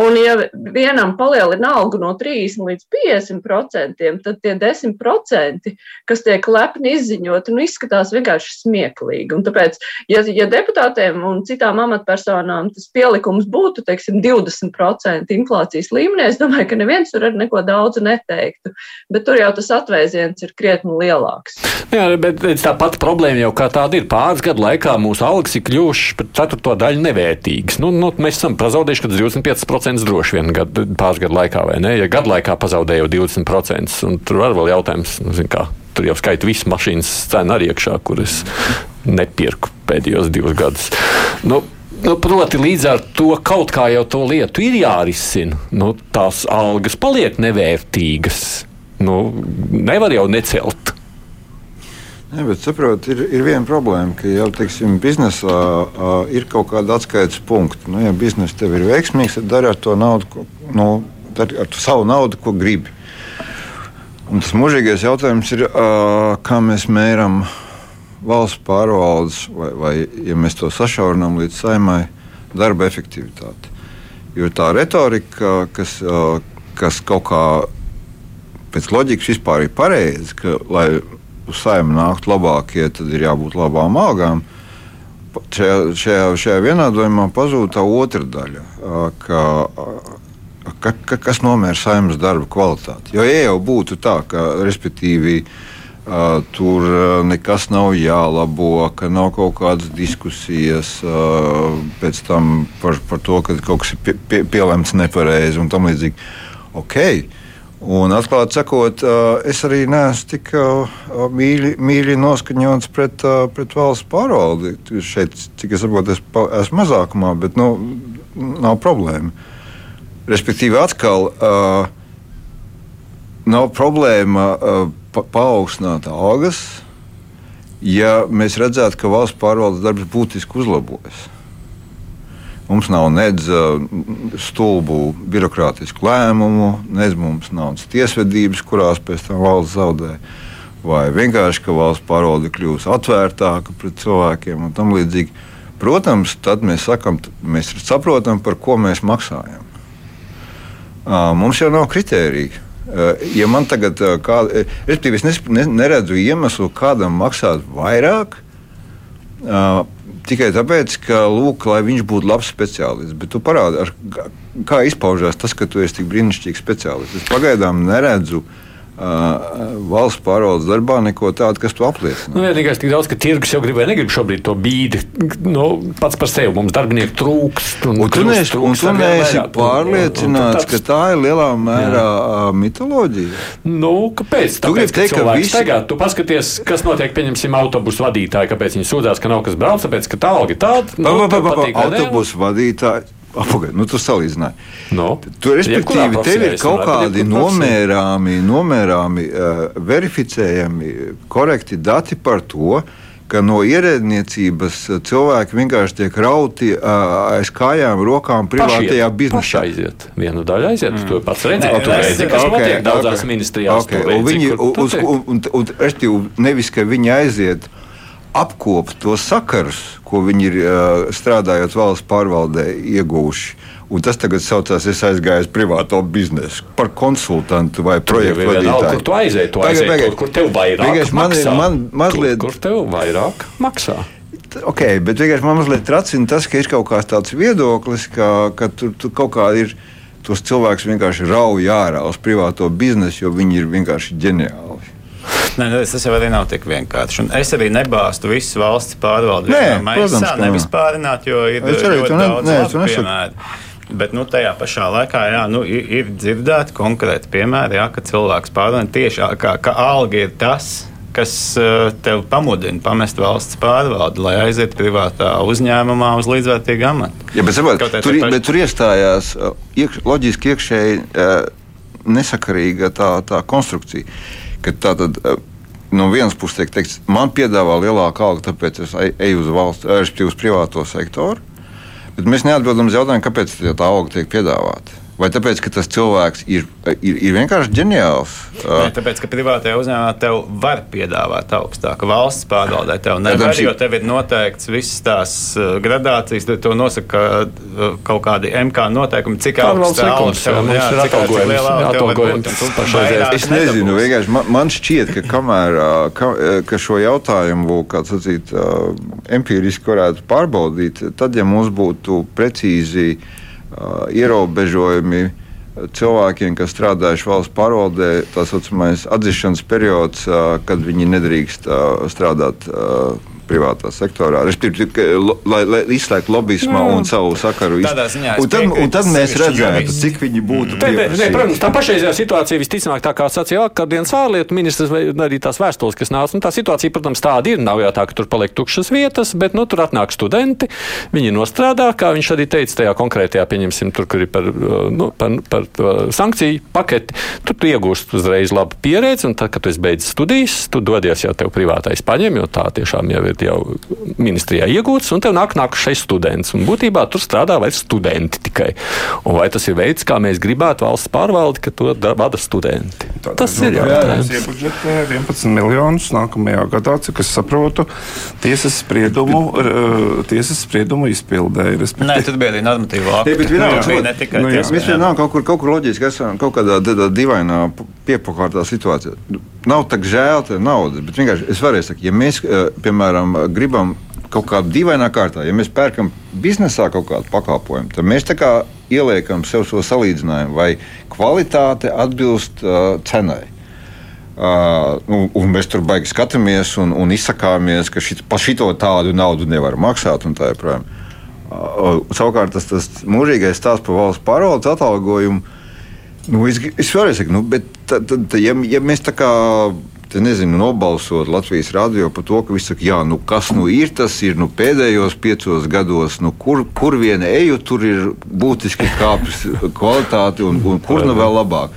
Un, ja vienam palielina algu no 30 līdz 50 procentiem, tad tie 10 procenti, kas tiek lepni izziņoti, nu, izskatās vienkārši smieklīgi. Un tāpēc, ja, ja deputātiem un citām amatpersonām tas pielikums būtu, teiksim, 20% inflācijas līmenī, es domāju, ka neviens tur ar neko daudz neteiktu. Bet tur jau tas atvēziens ir krietni lielāks. Jā, bet tā pati problēma jau kā tāda ir. Pāris gadu laikā mūsu algas ir kļuvušas par ceturto daļu nevērtīgas. Nu, nu, mēs esam pazaudējuši 25% 20% droši vien gad, pāris gadu laikā, vai ne? Ja gadu laikā pazaudēja jau 20%, un tur var vēl jautājums, nu, zin, kā, tur jau skaita visu mašīnas cenu arī iekšā, kuras nepirku pēdējos divus gadus. Nu, Nu, proti, līdz ar to kaut kā jau to lietu ir jārisina. Nu, tās algas paliek nevērtīgas. Nu, nevar jau necelt. Ne, bet saprot, ir, ir viena problēma, ka jau teiksim, biznesā uh, ir kaut kāda atskaites punkta. Nu, ja biznesa tev ir veiksmīgs, tad dari ar to naudu, ko, nu, ar to savu naudu, ko gribi. Un tas mūžīgais jautājums ir, uh, kā mēs mēram valsts pārvaldes, vai, vai ja mēs to sašaurinām līdz saimai, darba efektivitāti. Jo tā retorika, kas, uh, kas kaut kā pēc loģikas vispār ir pareiza, ka lai uz saimnu nākt labākie, tad ir jābūt labām algām. Šajā, šajā, šajā vienādojumā pazūd tā otra daļa, ka, ka, ka, kas nomēra saimnes darba kvalitāti. Jo, ja jau būtu tā, ka respektīvi Uh, tur nekas nav jālabo, ka nav kaut kādas diskusijas uh, pēc tam par, par to, ka kaut kas ir pie, pie, pielemts nepareizi un tam līdzīgi. Okay. Un, atklāti sakot, es arī neesmu tik mīļi, mīļi noskaņots pret, pret valsts pārvaldi. Šeit, cik es saprotu, es esmu mazākumā, bet nu, nav problēma. Respektīvi, atkal nav problēma pa paaugstināt algas, ja mēs redzētu, ka valsts pārvaldes darbs būtiski uzlabojas. Mums nav nedz stulbu birokrātisku lēmumu, nedz mums nav tiesvedības, kurās pēc tam valsts zaudē. Vai vienkārši, ka valsts pārvalde kļūs atvērtāka pret cilvēkiem un tam līdzīgi. Protams, tad mēs, sakam, mēs saprotam, par ko mēs maksājam. Mums jau nav kritērija. Ja man tagad kāda, es neredzu iemeslu, kādam maksāt vairāk, tikai tāpēc, ka, lūk, lai viņš būtu labs speciālists. Bet tu parādi, ar, kā izpaužās tas, ka tu esi tik brīnišķīgs speciālists. Es pagaidām neredzu uh, valsts pārvaldes darbā neko tādu, kas to apliecina. Nu, vienīgais tik daudz, ka tirgus jau gribēja, negrib šobrīd to bīdi. Nu, pats par sevi mums darbinieku trūkst. Un, un tu neesi, un tu neesi pārliecināts, tāds... ka tā ir lielā mērā jā. mitoloģija. Nu, kāpēc? Tu gribi teikt, ka visi... tagad, tu paskaties, kas notiek, pieņemsim, autobusu vadītāji, kāpēc viņi sūdzās, ka nav kas brauc, tāpēc, ka tā alga tāda. Nu, pa, pa, pa, pa, autobusu vadītāji Apagaid, nu, tu salīdzināji. No. Tu, respektīvi, tev ir kaut kādi nomērāmi, nomērāmi uh, verificējami, korekti dati par to, ka no ierēdniecības cilvēki vienkārši tiek rauti uh, aiz kājām, rokām privātajā biznesā. aiziet. Vienu daļu aiziet, mm. to pats redzēt. Tu redzi, kas okay, notiek daudzās okay, ministrijās. Okay. Redzi, un viņi, uz, un, un, un, un, nevis, ka viņi aiziet apkopt to sakarus, ko viņi ir strādājot valsts pārvaldē ieguvuši. Un tas tagad saucās, es aizgāju uz privāto biznesu par konsultantu vai projektu vadītāju. Kur tu aizēji? Tu aizēji tagad, tur, kur tev vairāk maksā. Man, man mazliet... Tur, kur tev vairāk maksā. Ok, bet vienkārši man mazliet tracina tas, ka ir kaut kāds tāds viedoklis, ka, ka tur, tur kaut kā ir tos cilvēkus vienkārši rauj ārā uz privāto biznesu, jo viņi ir vienkārši ģeniāli. Nē, nu, tas jau arī nav tik vienkārši. Un es arī nebāstu visu valsts pārvaldi. Nē, protams, ka nevis pārināt, jo ir ļoti ne, daudz ne, labu piemēru. Bet nu, tajā pašā laikā jā, nu, ir, ir dzirdēti konkrēti piemēri, jā, ka cilvēks pārvalda tieši kā, ka alga ir tas, kas uh, tev pamudina pamest valsts pārvaldi, lai aizietu privātā uzņēmumā uz līdzvērtīgu amatu. Ja, bet, saprot, tur, paš... bet tur iestājās uh, iekš, loģiski iekšēji uh, nesakarīga tā, tā konstrukcija ka tā tad. No vienas puses tiek teikts, man piedāvā lielāku algu, tāpēc es eju uz valsts, respektīvi uz privāto sektoru. Bet mēs neatbildam uz jautājumu, kāpēc tā alga tiek piedāvāta. Vai tāpēc, ka tas cilvēks ir, ir, ir vienkārši ģeniāls? Nē, tāpēc, ka privātajā uzņēmumā tev var piedāvāt augstāku valsts pārvaldē. Tev nevar, jo tev ir noteikts visas tās uh, gradācijas, to nosaka uh, kaut kādi MK noteikumi, cik augsts tev jā, cik atalgojums. Es nezinu, vienkārši man, man šķiet, ka kamēr uh, ka, ka šo jautājumu, kā sacīt, empiriski varētu pārbaudīt, tad, ja mums būtu precīzi ierobežojumi cilvēkiem, kas strādājuši valsts pārvaldē, tā saucamais atzīšanas periods, kad viņi nedrīkst strādāt privātā sektorā. Lai, lai izslēgtu lobbyismu un savu sakaru. Ziņā, un, tad, un tad mēs redzētu, cik viņi būtu. Mm. Ne, ne, protams, tā pašreizējā situācija visticamāk, tā kā sacīja vakardienas ārlietu ministrs vai arī tās vēstules, kas nāca. Nu, tā situācija, protams, tāda ir. Nav jau tā, ka tur paliek tukšas vietas, bet nu, tur atnāk studenti. Viņi nostrādā, kā viņš arī teica, tajā konkrētajā, pieņemsim, tur, kur ir par, nu, par, par, par sankciju paketi. Tur tu iegūst uzreiz labu pieredzi, un tad, kad tu esi beidzis studijas, tu dodies jau tev privātais paņem, jo tā tiešām jau ir ir jau ministrijā iegūts, un tev nāk nākušais students. Un būtībā tur strādā vairs studenti tikai. Un vai tas ir veids, kā mēs gribētu valsts pārvaldi, ka to vada studenti? Tā, tas ir jautājums. Iebudžetē 11 miljonus nākamajā gadā, cik es saprotu, tiesas spriedumu, tiesas spriedumu izpildē. Nē, tad bija arī normatīva akta. Vienalga, bija ne tikai nu, mēs vienalga kaut kur, kaut kur loģiski esam kaut kādā divainā piepakārtā situācijā. Nav tā žēl tā naudas, bet vienkārši es varēju teikt, ja mēs, piemēram, piemēram, gribam kaut kādā dīvainā kārtā, ja mēs pērkam biznesā kaut kādu pakalpojumu, tad mēs tā kā ieliekam sev šo salīdzinājumu, vai kvalitāte atbilst uh, cenai. Uh, un, un mēs tur baigi skatāmies un, un izsakāmies, ka šit, par šito tādu naudu nevar maksāt. Uh, savukārt tas, tas mūžīgais stāsts par valsts pārvaldes atalgojumu. Nu, es, es vēlreiz saku, nu, bet tad, tad, ja, ja mēs tā kā te, nezinu, nobalsot Latvijas radio par to, ka viss saka, jā, nu, kas nu ir tas, ir nu, pēdējos piecos gados, nu, kur, kur vien eju, tur ir būtiski kāpjas kvalitāte un, un kur nu vēl labāk.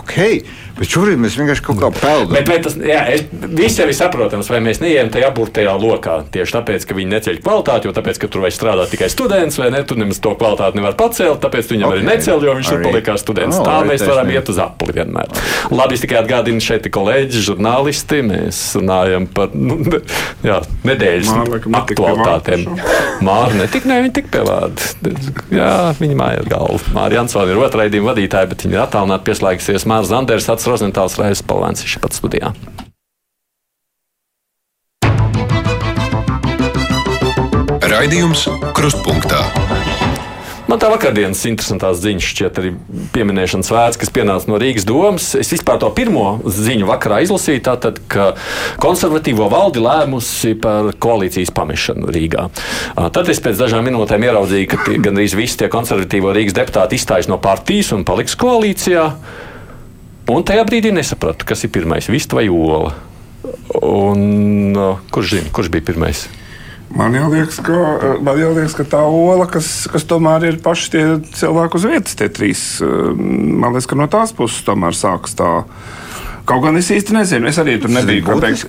Okay. Bet šobrīd mēs vienkārši kaut kā peldam. Bet, bet tas, jā, es, jau ir saprotams, vai mēs neejam tajā burtajā lokā. Tieši tāpēc, ka viņi neceļ kvalitāti, jo tāpēc, ka tur vajag strādāt tikai students, vai ne? Tur nemaz to kvalitāti nevar pacelt, tāpēc viņam okay. arī necēl, jo viņš arī. tur paliek kā students. Oh, Tā mēs varam iet uz apli vienmēr. Labi, es tikai atgādinu šeit kolēģi, žurnālisti. Mēs runājam par nu, jā, nedēļas Māra, aktualitātēm. Māra netika, ne, viņa tik pie vārda. Jā, viņa māja ir galva. Māra Jansona ir otrā raidījuma vadītāja, bet viņa ir attālināti pieslēgusies Mārs Zanders. Rozentāls Raisa Palēns ir pat studijā. Raidījums Krustpunktā. Man tā vakardienas interesantās ziņas šķiet arī pieminēšanas vērts, kas pienāca no Rīgas domas. Es vispār to pirmo ziņu vakarā izlasīju, tātad, ka konservatīvo valdi lēmusi par koalīcijas pamešanu Rīgā. Tad es pēc dažām minūtēm ieraudzīju, ka gandrīz visi tie konservatīvo Rīgas deputāti izstājas no partijas un paliks koalīcijā. Un tajā brīdī nesapratu, kas ir pirmais, vista vai ola. Un, uh, kurš zina, kurš bija pirmais? Man jau liekas, ka, man jau liekas, ka tā ola, kas, kas tomēr ir paši tie cilvēki uz vietas, tie trīs, uh, man liekas, ka no tās puses tomēr sākas tā Kaut gan es īsti nezinu, es arī tur nebiju. Kāpēc?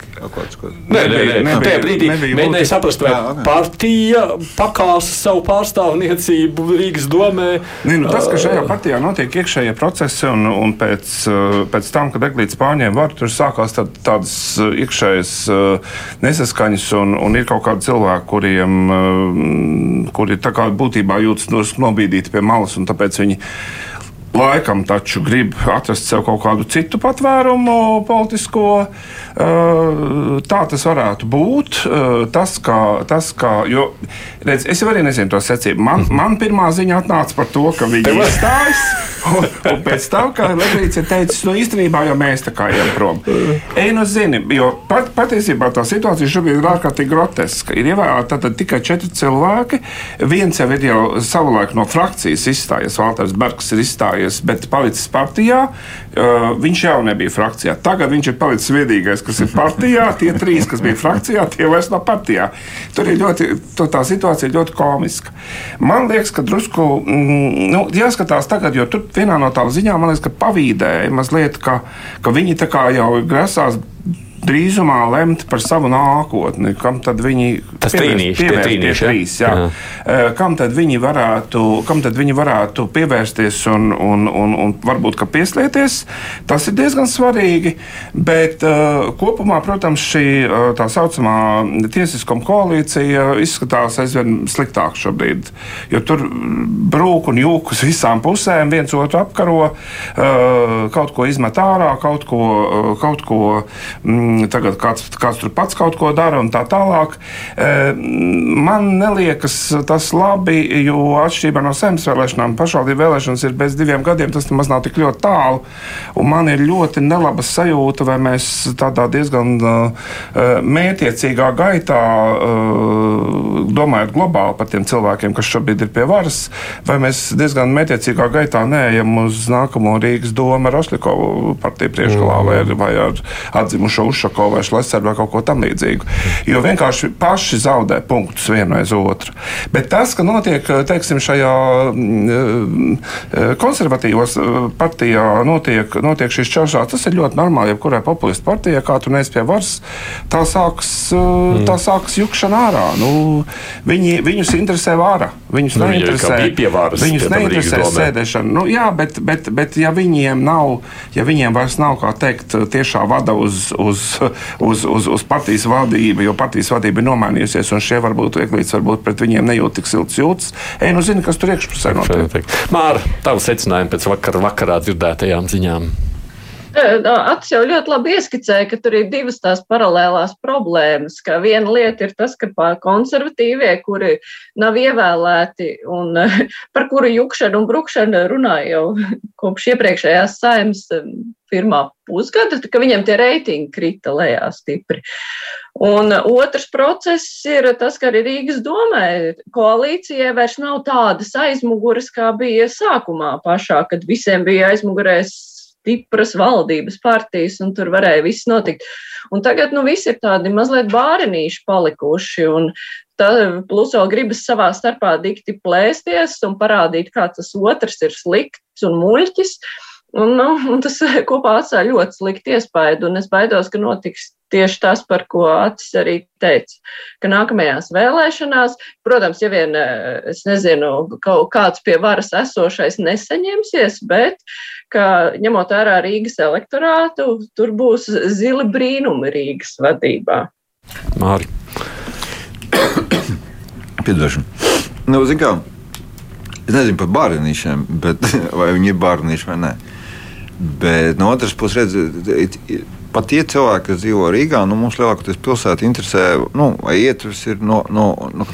Nē, nē, nē, nē. Tajā brīdī mēģināju saprast, vai jā, partija pakāsa savu pārstāvniecību Rīgas domē. Nē, nu, tas, ka šajā partijā notiek iekšējie procesi, un, un pēc, pēc tam, kad Eglīts pārņēma varu, tur sākās tā, tādas iekšējas nesaskaņas, un, un ir kaut kādi cilvēki, kuriem, kuri tā kā būtībā jūtas nobīdīti pie malas, un tāpēc viņi laikam taču grib atrast sev kaut kādu citu patvērumu politisko. Tā tas varētu būt. Tas, kā, tas, kā, jo, redz, es arī nezinu to secību. Man, mhm. man pirmā ziņa atnāca par to, ka viņi iestājas. Un, un pēc tam, kā Lebrīds ir teicis, nu īstenībā jau mēs tā kā ejam prom. Ej, nu zini, jo pat, patiesībā tā situācija šobrīd ir ārkārtīgi groteska. Ir ievēlēti tikai četri cilvēki. Viens jau ir jau savulaik no frakcijas izstājies, Valters Bergs ir izstājies, bet palicis partijā. Uh, viņš jau nebija frakcijā. Tagad viņš ir palicis viedīgais, kas ir partijā. Tie trīs, kas bija frakcijā, tie vairs nav partijā. Tur ir ļoti, tā situācija ir ļoti komiska. Man liekas, ka drusku mm, nu, jāskatās tagad, jo tur vienā no tām ziņām man liekas, ka pavīdēja mazliet, ka, ka viņi tā kā jau grasās drīzumā lemt par savu nākotni, kam tad viņi tas trīnīši, pievērst, trīnīši, trīs, jā. Jā. Eh, kam, tad viņi varētu, kam tad viņi varētu pievērsties un, un, un, un varbūt pieslieties. Tas ir diezgan svarīgi, bet uh, kopumā, protams, šī uh, tā saucamā tiesiskuma koalīcija izskatās aizvien sliktāk šobrīd, jo tur brūk un jūk uz visām pusēm, viens otru apkaro, uh, kaut ko izmet ārā, kaut ko, uh, kaut ko mm, tagad kāds, kāds tur pats kaut ko dara un tā tālāk. E, man neliekas tas labi, jo atšķirībā no saimnes vēlēšanām, pašvaldību vēlēšanas ir bez diviem gadiem, tas nemaz nav tik ļoti tālu. Man ir ļoti nelaba sajūta, vai mēs tādā diezgan e, mētiecīgā gaitā, e, domājot globāli par tiem cilvēkiem, kas šobrīd ir pie varas, vai mēs diezgan mētiecīgā gaitā neejam uz nākamo Rīgas domu ar Ošļikovu partiju priekšgalā vai, vai ar atzimušo uzšķēru Ušakovu vai Šleseru vai kaut ko tamlīdzīgu. Jo vienkārši paši zaudē punktus vienu aiz otru. Bet tas, ka notiek teiksim, šajā mm, konservatīvos eh, partijā, notiek, notiek šīs čaušās, tas ir ļoti normāli. Jebkurai populistu partijai, kā tu neesi pie varas, tā sāks, mm. tā sāks jukšana ārā. Nu, viņi, viņus interesē vara. Viņus nu, neinteresē, varas, viņus neinteresē sēdēšana. Nu, jā, bet, bet, bet ja viņiem nav, ja viņiem vairs nav, kā teikt, tiešā vada uz, uz uz, uz, uz partijas vadību, jo partijas vadība ir nomainījusies, un šie varbūt vieglīts varbūt pret viņiem nejūt tik silts jūtas. Ej, nu zini, kas tur iekšpusē notiek. Māra, tavu secinājumu pēc vakar, vakarā dzirdētajām ziņām. Acis jau ļoti labi ieskicēja, ka tur ir divas tās paralēlās problēmas. Ka viena lieta ir tas, ka konservatīvie, kuri nav ievēlēti un par kuru jukšanu un brukšanu runāja jau kopš iepriekšējās saimnes pirmā pusgada, ka viņiem tie reitingi krita lejā stipri. Un otrs process ir tas, ka arī Rīgas domē koalīcijai vairs nav tādas aizmuguras, kā bija sākumā pašā, kad visiem bija aizmugurēs stipras valdības partijas, un tur varēja viss notikt. Un tagad, nu, visi ir tādi mazliet bārenīši palikuši, un tā, plus vēl gribas savā starpā dikti plēsties un parādīt, kā tas otrs ir slikts un muļķis. Un, nu, un tas kopā atstāja ļoti sliktu iespaidu, un es baidos, ka notiks tieši tas, par ko Acis arī teica, ka nākamajās vēlēšanās, protams, ja vien, es nezinu, kaut kāds pie varas esošais nesaņemsies, bet, ka ņemot vērā Rīgas elektorātu, tur būs zili brīnumi Rīgas vadībā. Māri. Piedošana. Nu, kā, es nezinu par bērnīšiem, vai viņi ir bērnīši vai nē. Bet no otras puses, redziet, pat tie cilvēki, kas dzīvo Rīgā, nu, mums lielākoties pilsēta interesē, nu, vai ietvers ir no, no, no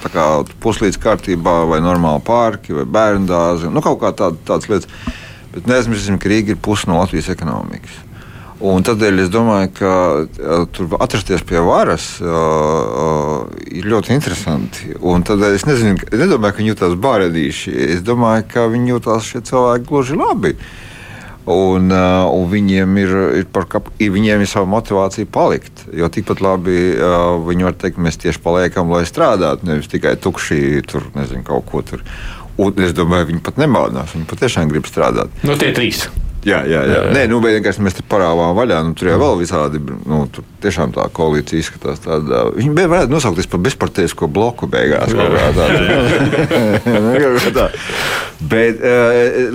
puslīdz kārtībā, vai normāli pārki, vai bērnu dārzi, nu, kaut kā tāda, tādas lietas. Bet neaizmirsīsim, ka Rīga ir pusi no Latvijas ekonomikas. Un tādēļ es domāju, ka uh, tur atrasties pie varas uh, uh, ir ļoti interesanti. Un tādēļ es nezinu, es nedomāju, ka viņi jūtas bāredīši. Es domāju, ka viņi jūtas šie cilvēki gluži labi. Uh, Un, uh, un viņiem ir, ir, par, viņiem ir sava motivācija palikt. Jo tikpat labi uh, viņi var teikt, mēs tieši paliekam, lai strādātu, nevis tikai tukši tur, nezinu, kaut ko tur. Un es domāju, viņi pat nemānās. Viņi patiešām grib strādāt. No nu, tie trīs. Jā, jā, jā. Nē, nu, vienkārši mēs te parāvām vaļā. Nu, tur jau vēl visādi, nu, tur tiešām tā koalīcija izskatās tāda. Viņi bija varētu nosaukties par bezparteisko bloku beigās. tā. Bet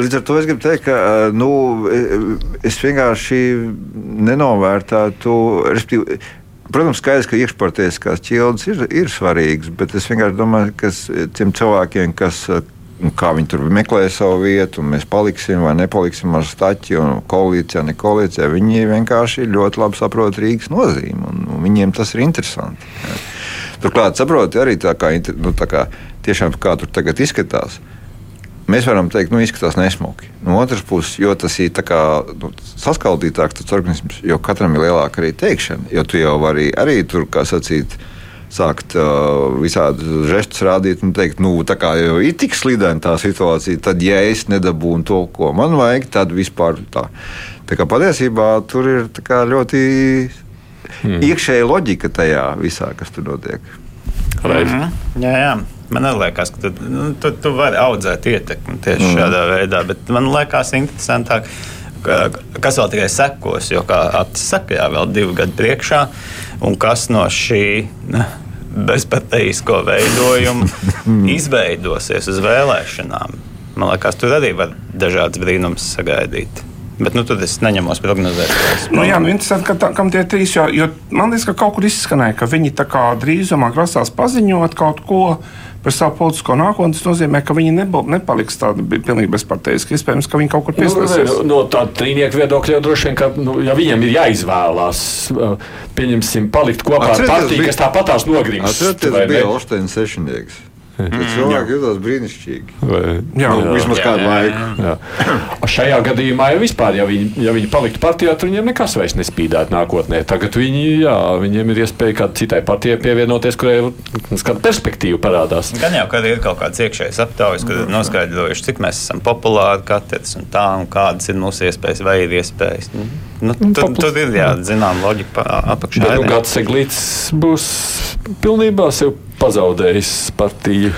līdz ar to es gribu teikt, ka nu, es vienkārši nenovērtētu, Protams, skaidrs, ka iekšpartieskās ķildes ir, ir svarīgas, bet es vienkārši domāju, ka tiem cilvēkiem, kas kā viņi tur meklē savu vietu, un mēs paliksim vai nepaliksim ar staķi, un koalīcijā, ne koalīcijā. Viņi vienkārši ļoti labi saprot Rīgas nozīmi, un, un viņiem tas ir interesanti. Ja. Turklāt, saprotiet, arī tā kā, nu, tā kā, tiešām, kā tur tagad izskatās. Mēs varam teikt, nu, izskatās nesmuki. No otras puses, jo tas ir kā, nu, saskaldītāks organisms, jo katram ir lielāka arī teikšana. Jo tu jau vari arī tur, kā sacīt, uh, sākt uh, visādus žestus rādīt un teikt, nu, tā kā jau ir tik slidena tā situācija, tad, ja es nedabūnu to, ko man vajag, tad vispār tā. Tā kā patiesībā tur ir ļoti hmm. iekšēja loģika tajā visā, kas tur notiek. Mm -hmm. Jā, jā. Man liekas, ka tu, nu, tu, tu vari audzēt ietekmi tieši mm. šādā veidā, bet man liekas interesantāk, kas vēl tikai sekos, jo, kā Atis saka, jā, vēl divi gadi priekšā, un kas no šī bezpateisko veidojumu izveidosies uz vēlēšanām. Man liekas, tur arī var dažādas brīnumus sagaidīt. Bet nu, tad es neņemos prognozēt. Nu, jā, nu, interesanti, ka tā, kam tie trīs, jo, jo man liekas, ka kaut kur izskanēja, ka viņi drīzumā grasās paziņot kaut ko par savu politisko nākotni, tas nozīmē, ka viņi nebū, nepaliks tādi pilnīgi bezparteiski. Iespējams, ka viņi kaut kur pieslēgsies. Nu, no tāda trīnieku viedokļa jau droši vien, ka, nu, ja viņiem ir jāizvēlās, pieņemsim, palikt kopā ar partiju, kas tāpatās nogrimst. Tas bija Osteins sešnieks. Mm, cilvēki jutās brīnišķīgi. Vai, jā, nu, jā, vismaz jā, kādu jā, laiku. Jā. Jā. Šajā gadījumā jau vispār, ja viņi, ja viņi paliktu partijā, tad viņiem nekas vairs nespīdētu nākotnē. Tagad viņi, jā, viņiem ir iespēja kādai citai partijai pievienoties, kurai kāda perspektīva parādās. Gan jau, kad ir kaut kāds iekšējs aptaujas, kad ir noskaidrojuši, cik mēs esam populāri katrs un tā, un kādas ir mūsu iespējas vai ir iespējas. Mm. Nu, tur, tur ir jā, zinām loģika apakšā. Bet nu, Gats Eglīts būs pilnībā sev pazaudējis partiju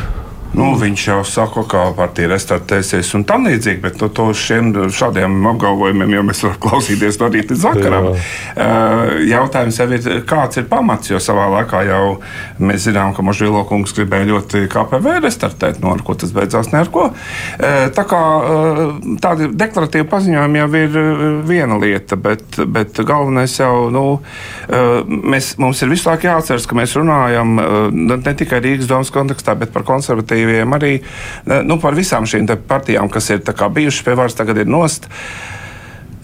Nu, viņš jau saka, ka partija restartēsies un tam līdzīgi, bet nu, to šiem, šādiem apgalvojumiem jau mēs varam klausīties no rīta līdz vakaram. Jā. Jautājums jau ir, kāds ir pamats, jo savā laikā jau mēs zinām, ka Možvilo kungs gribēja ļoti KPV restartēt, no nu, ar ko tas beidzās ne ar ko. Tā kā tādi deklaratīvi paziņojumi jau ir viena lieta, bet, bet galvenais jau, nu, mēs, mums ir visu laiku jāatceras, ka mēs runājam ne tikai Rīgas domas kontekstā, bet par konservatīvu konservatīviem, arī nu, par visām šīm partijām, kas ir bijušas pie varas, tagad ir nost.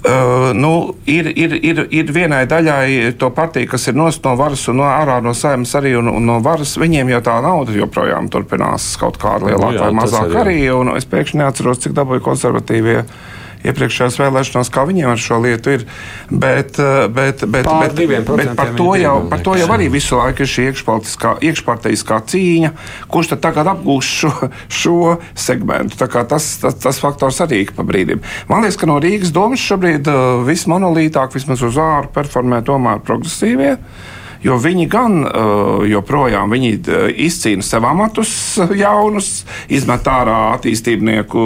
Uh, nu, ir, ir, ir, ir vienai daļai to partiju, kas ir nost no varas un no ārā no saimnes arī un, un no varas. Viņiem jau tā nauda joprojām turpinās kaut kāda lielāka Nu jā, vai mazāka arī. arī. Un es pēkšņi neatceros, cik dabūja konservatīvie. Iepriekšējās vēlēšanās, kā viņiem ar šo lietu ir. Bet, eh, bet, bet, Pār bet, bet par, to jau, par to jau arī visu laiku ir šī iekšparteiskā cīņa, kurš tad tagad apgūs šo, šo segmentu. Tas, tas, tas faktors arī ik pa brīdim. Man liekas, ka no Rīgas domas šobrīd uh, vismonolītāk, vismaz uz āru, performē tomēr progresīvie. Jo viņi gan uh, joprojām viņi, uh, izcīna sev amatus uh, jaunus, izmet ārā attīstībnieku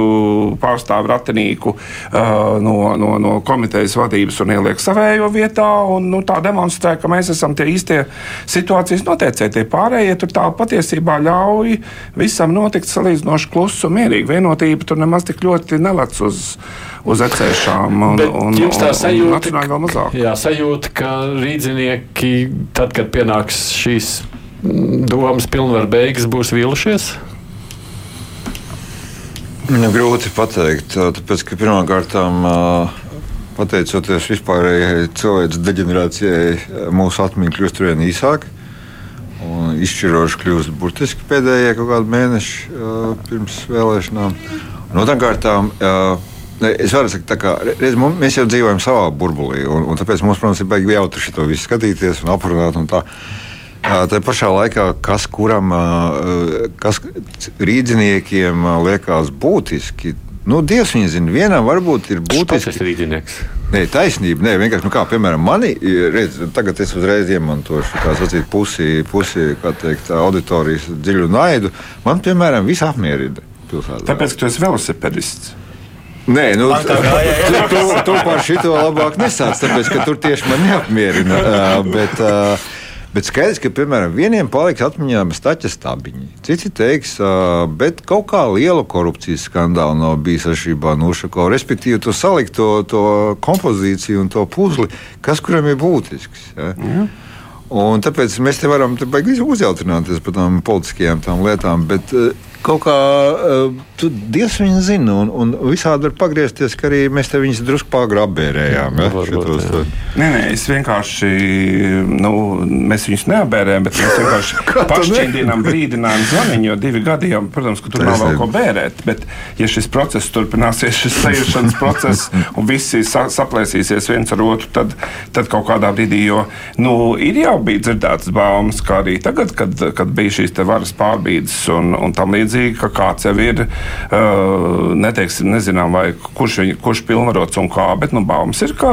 pārstāvu ratinīku no, no, no komitejas vadības un ieliek savējo vietā. Un, nu, tā demonstrē, ka mēs esam tie īstie situācijas noteicēji. Tie pārējie tur tā patiesībā ļauj visam notikt salīdzinoši klusu un mierīgi. Vienotība tur nemaz tik ļoti nelec uz, uz ecēšām. Un, Bet un, jums tā un- un sajūta, nacionāli vēl mazāk. jā, sajūta, ka rīznieki, tad, kad pienāks šīs domas pilnvaru beigas, būs vīlušies? Nu, grūti pateikt, tāpēc ka pirmkārt, pateicoties vispārējai cilvēces deģenerācijai, mūsu atmiņa kļūst ar vien īsāka. un Izšķiroši kļūst burtiski pēdējie kaut kādi mēneši uh, pirms vēlēšanām. Un Otrām kārtām, uh, es varu teikt, kā reiz, mums, mēs jau dzīvojam savā burbulī, un, un tāpēc mums, protams, ir baigi jautri šo visu skatīties un aprunāt. Un tā. Tā pašā laikā, kas kuram, kas rīdziniekiem liekas būtiski, nu, Dievs viņa zina, vienam varbūt ir Tas būtiski. ir rīznieks. Nē, taisnība. Nē, vienkārši, nu, kā piemēram, mani, redz, tagad es uzreiz iemantošu sacīt, pusi, pusi kā teikt, auditorijas dziļu naidu. Man, piemēram, viss apmierina pilsētā. Tāpēc, ka tu esi velosipedists. Nē, nu, tā tu, tu, tu par šito labāk nesāc, tāpēc, ka tur tieši man neapmierina. Bet, Bet skaidrs, ka, piemēram, vieniem paliks atmiņā staķa stabiņi. Citi teiks, bet kaut kā liela korupcijas skandāla nav bijis ar šī Nušako. Respektīvi, to salikt to, to kompozīciju un to puzli, kas kuram ir būtisks. Ja? Ja. Un tāpēc mēs te varam uzjautrināties par tām politiskajām tām lietām, bet uh, kaut kā uh, tu Dievs viņu zina, un, un visādi var pagriezties, ka arī mēs te viņus drusku pāri apbērējām. Ja? Šitos, uh, Nē, nē, es vienkārši, nu, mēs viņus neapbērējam, bet mēs vienkārši pašķīdinām brīdinājumu zvaniņu, jo divi gadi jau, protams, ka tur nav vēl ko bērēt. Bet, ja šis process turpināsies, šis sajūšanas process, un visi sa saplēsīsies viens ar otru, tad, tad kaut kādā brīdī, jo, nu, ir jau bija dzirdētas baumas, kā arī tagad, kad, kad bija šīs te varas pārbīdes un, un tam līdzīgi, ka kāds jau ir, uh, neteiksim, nezinām, vai kurš, viņ, kurš pilnvarots un kā, bet, nu, baumas ir, ka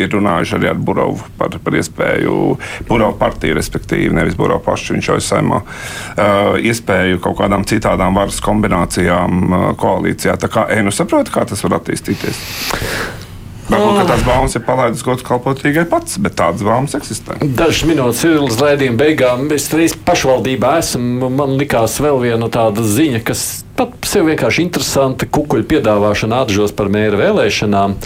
ir runājuši arī ar Burovu par, par iespēju, Burovu partiju, respektīvi, nevis Burovu pašu, viņš jau ir saimā, uh, iespēju kaut kādām citādām varas kombinācijām uh, koalīcijā. Tā kā, ej, nu saproti, kā tas var attīstīties. Varbūt ka tās baumas ir palaidis gods kalpot tikai pats, bet tādas baumas eksistē. Dažas minūtes ir līdz raidījuma beigām. Es reiz pašvaldībā esmu. Man likās vēl viena tāda ziņa, kas pat sev vienkārši interesanta. Kukuļu piedāvāšana atžos par mēra vēlēšanām.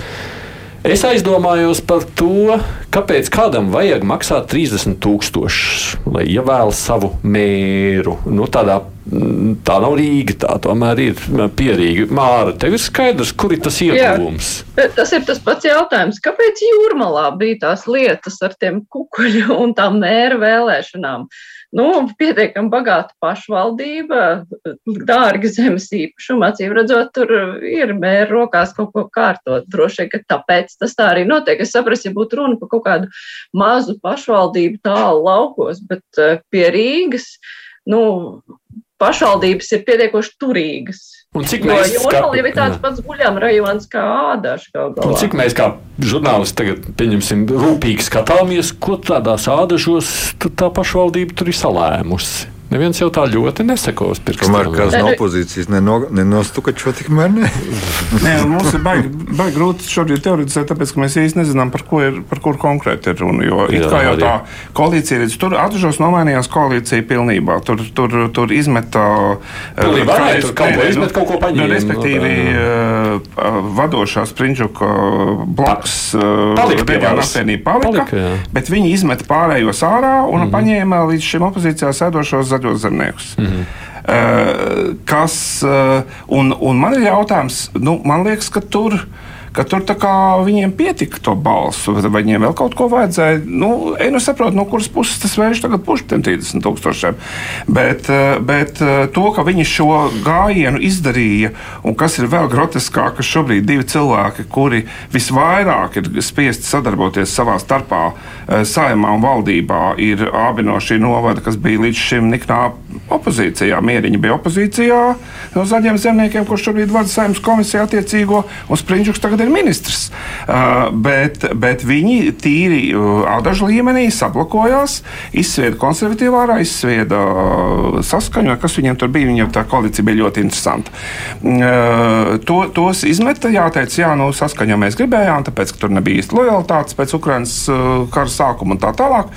Es aizdomājos par to, kāpēc kādam vajag maksāt 30 tūkstošus, lai ievēlētu savu mēru. Nu, tādā, mm, tā nav Rīga, tā tomēr ir pierīga. Māra, tev ir skaidrs, kur ir tas ieguvums? Bet Tas ir tas pats jautājums, kāpēc jūrmalā bija tās lietas ar tiem kukuļu un tām mēra vēlēšanām? Nu, pietiekami bagāta pašvaldība, dārga zemes īpašuma, acīm redzot, tur ir mēra rokās kaut ko kārtot. Droši vien, ka tāpēc tas tā arī notiek. Es saprotu, ja būtu runa par kaut kādu mazu pašvaldību tālu laukos, bet eh, pie Rīgas, nu, pašvaldības ir pietiekoši turīgas. Un cik Jo mēs Jūrmalā jau ir tāds pats guļam rajons kā galā. cik mēs kā žurnālisti tagad, pieņemsim, rūpīgi skatāmies, ko tādās ādažos tā pašvaldība tur ir salēmusi. Neviens jau tā ļoti nesekos pirkstiem. Tomēr kāds no nu- opozīcijas neno- nenostukačo tikmēr ne. Nē, mums ir baigi, baigi grūti šobrīd teoretizēt, tāpēc, ka mēs īsti nezinām, par, ko ir, par kur konkrēti ir runa. Jo it Jā, kā jau tā koalīcija, redz, tur atžos nomainījās koalīcija pilnībā. Tur, tur, tur izmeta. Pilnībā kā nē, tur kaut ko nē, nē, izmet, kaut ko paņēma, Nu, respektīvi, uh, vadošā Sprindžuka bloks Palika pie reģiona varas. apvienība palika, Palika, bet viņi izmeta pārējos ārā un mm -hmm. paņēma līdz šim opozīcijā sēdošos zaļos zemniekus. Mm -hmm. Uh, kas, uh, un, un man ir jautājums, nu, man liekas, ka tur, ka tur viņiem pietika to balsu, vai viņiem vēl kaut ko vajadzēja. Nu, es nu saprotu, no kuras puses tas vērš tagad puš tiem 30 tūkstošiem. Bet, eh, bet eh, to, ka viņi šo gājienu izdarīja, un kas ir vēl groteskāk, ka šobrīd divi cilvēki, kuri visvairāk ir spiesti sadarboties savā starpā, eh, saimā un valdībā, ir abi no šī novada, kas bija līdz šim niknā opozīcijā. Mieriņa bija opozīcijā no zaļiem zemniekiem, kurš šobrīd vada saimnes komisiju attiecīgo, un Springčuks tagad ir ministrs. Uh, bet, bet viņi tīri uh, ādažu līmenī sablokojās, izsvieda konservatīvā izsvieda uh, saskaņu, kas viņiem tur bija. Viņiem tā koalīcija bija ļoti interesanta. Uh, to, tos izmeta, jāteic, jā, nu, saskaņā mēs gribējām, tāpēc, ka tur nebija īsti lojalitātes pēc Ukrainas uh, kara sākuma un tā tālāk.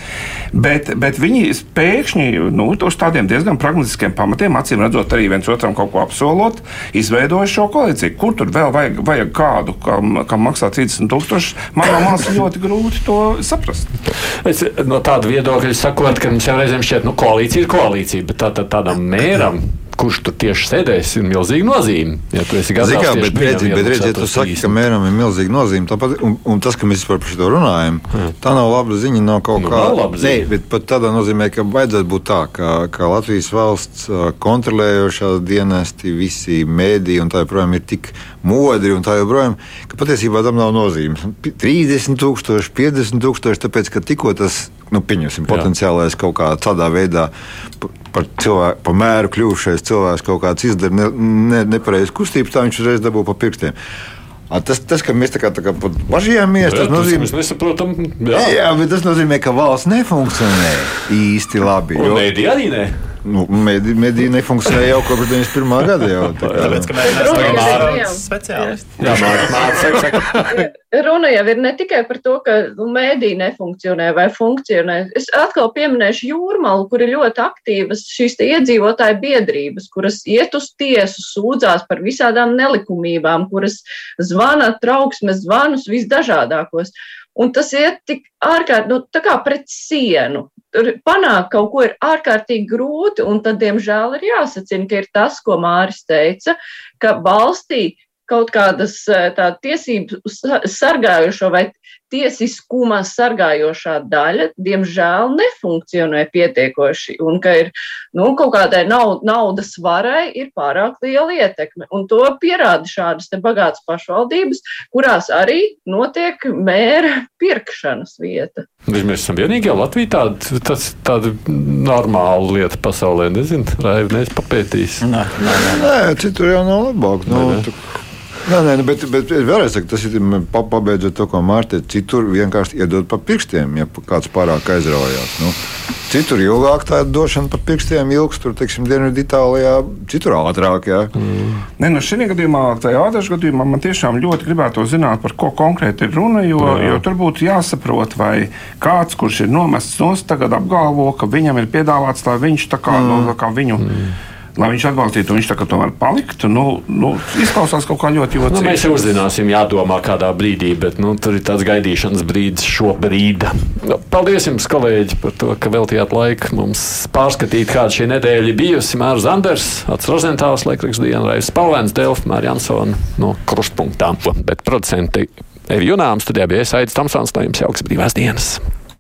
Bet, bet viņi pēkšņi nu, uz tādiem diezgan pragmatiskiem pamatiem, acīm redzot, arī viens otram kaut ko apsolot, izveidoja šo koalīciju. Kur tur vēl vajag, vajag kādu, kam, kam maksā 30 tūkstoši? Man no malas ļoti grūti to saprast. Es no tāda viedokļa sakot, ka mums jau reizēm šķiet, ka nu, koalīcija ir koalīcija, bet tā, tā, tādam mēram kurš tur tieši sēdēs, ir milzīga nozīme. Ja tu esi gatavs Zikā, bet, redzi, bet redzi, ja tu saki, ka mēram ir milzīga nozīme, tāpat, un, un tas, ka mēs par šo runājam, hmm. tā nav laba ziņa. Nav kaut nu, kā tāda, bet pat tādā nozīmē, ka vajadzētu būt tā, ka, ka Latvijas valsts kontrolējošās dienesti, visi mēdī un tā joprojām ir tik modri un tā joprojām, ka patiesībā tam nav nozīmes. 30 tūkstoši, 50 tūkstoši, tāpēc, ka tikko tas nu, pieņemsim, potenciālais kaut kā tādā veidā par, cilvēku, par mēru kļuvušais cilvēks kaut kāds izdara ne, ne, nepareizu kustību, tā viņš uzreiz dabū pa pirkstiem. Tas, tas, ka mēs tā kā, tā kā bažījāmies, tas nozīmē, ka mēs nesaprotam. Jā. jā, bet tas nozīmē, ka valsts nefunkcionē īsti labi. Jo... mēdī arī ne. Nu, mediji medī nefunkcionē jau kopš 91. gada. Jau, tā kā, Tāpēc, ka mēs esam speciālisti. Jā, mācīt. Runa jau ir ne tikai par to, ka nu, mēdī nefunkcionē vai funkcionē. Es atkal pieminēšu jūrmalu, kur ir ļoti aktīvas šīs iedzīvotāju biedrības, kuras iet uz tiesu, sūdzās par visādām nelikumībām, kuras zvana trauksmes zvanus visdažādākos. Un tas iet tik ārkārtīgi, nu, tā kā pret sienu tur panākt kaut ko ir ārkārtīgi grūti, un tad, diemžēl, ir jāsacina, ka ir tas, ko Māris teica, ka valstī kaut kādas eh, tā, tiesību sargājošo vai tiesiskuma sargājošā daļa, diemžēl, nefunkcionē pietiekoši, un ka ir nu, kaut kādai naud, naudas varai ir pārāk liela ietekme. Un to pierāda šādas bagātas pašvaldības, kurās arī notiek mēra pirkšanas vieta. Bet mēs esam vienīgie Latvijā tāda, tas, tāda normāla lieta pasaulē, nezinu, vai neesmu papētījis. Nē, nē, nē. nē, citur jau nav labāk. Nu, nē, nē. Nē, nē, nu, bet, bet vēlreiz saku, tas ir pabeidzot to, ko Mārtiņa citur vienkārši iedod pa pirkstiem, ja kāds pārāk aizraujās. Nu, citur ilgāk tā došana pa pirkstiem ilgs, tur, teiksim, Dienvidu Itālijā, citur ātrāk. Jā. Mm. Nē, nu šī gadījumā, tajā ādažu gadījumā, man tiešām ļoti gribētu zināt, par ko konkrēti ir runa, jo, jā. jo tur būtu jāsaprot, vai kāds, kurš ir nomests nost, tagad apgalvo, ka viņam ir piedāvāts, lai viņš tā kā, mm. no, kā viņu. Mm lai viņš atbalstītu, viņš tā kā tomēr paliktu. Nu, nu, izklausās kaut kā ļoti jocīgi. Nu, mēs jau uzzināsim, jādomā kādā brīdī, bet nu, tur ir tāds gaidīšanas brīdis šobrīd. Nu, paldies jums, kolēģi, par to, ka veltījāt laiku mums pārskatīt, kāda šī nedēļa bijusi. Mārs Zanders, Ats Rozentāls, Laikriks dienreiz Spalvēns, Delfa, Mārija Ansona no krustpunktām. Bet producenti ir Junāms, studijā bija Aits Tamsons, no jums jauks brīvās dienas.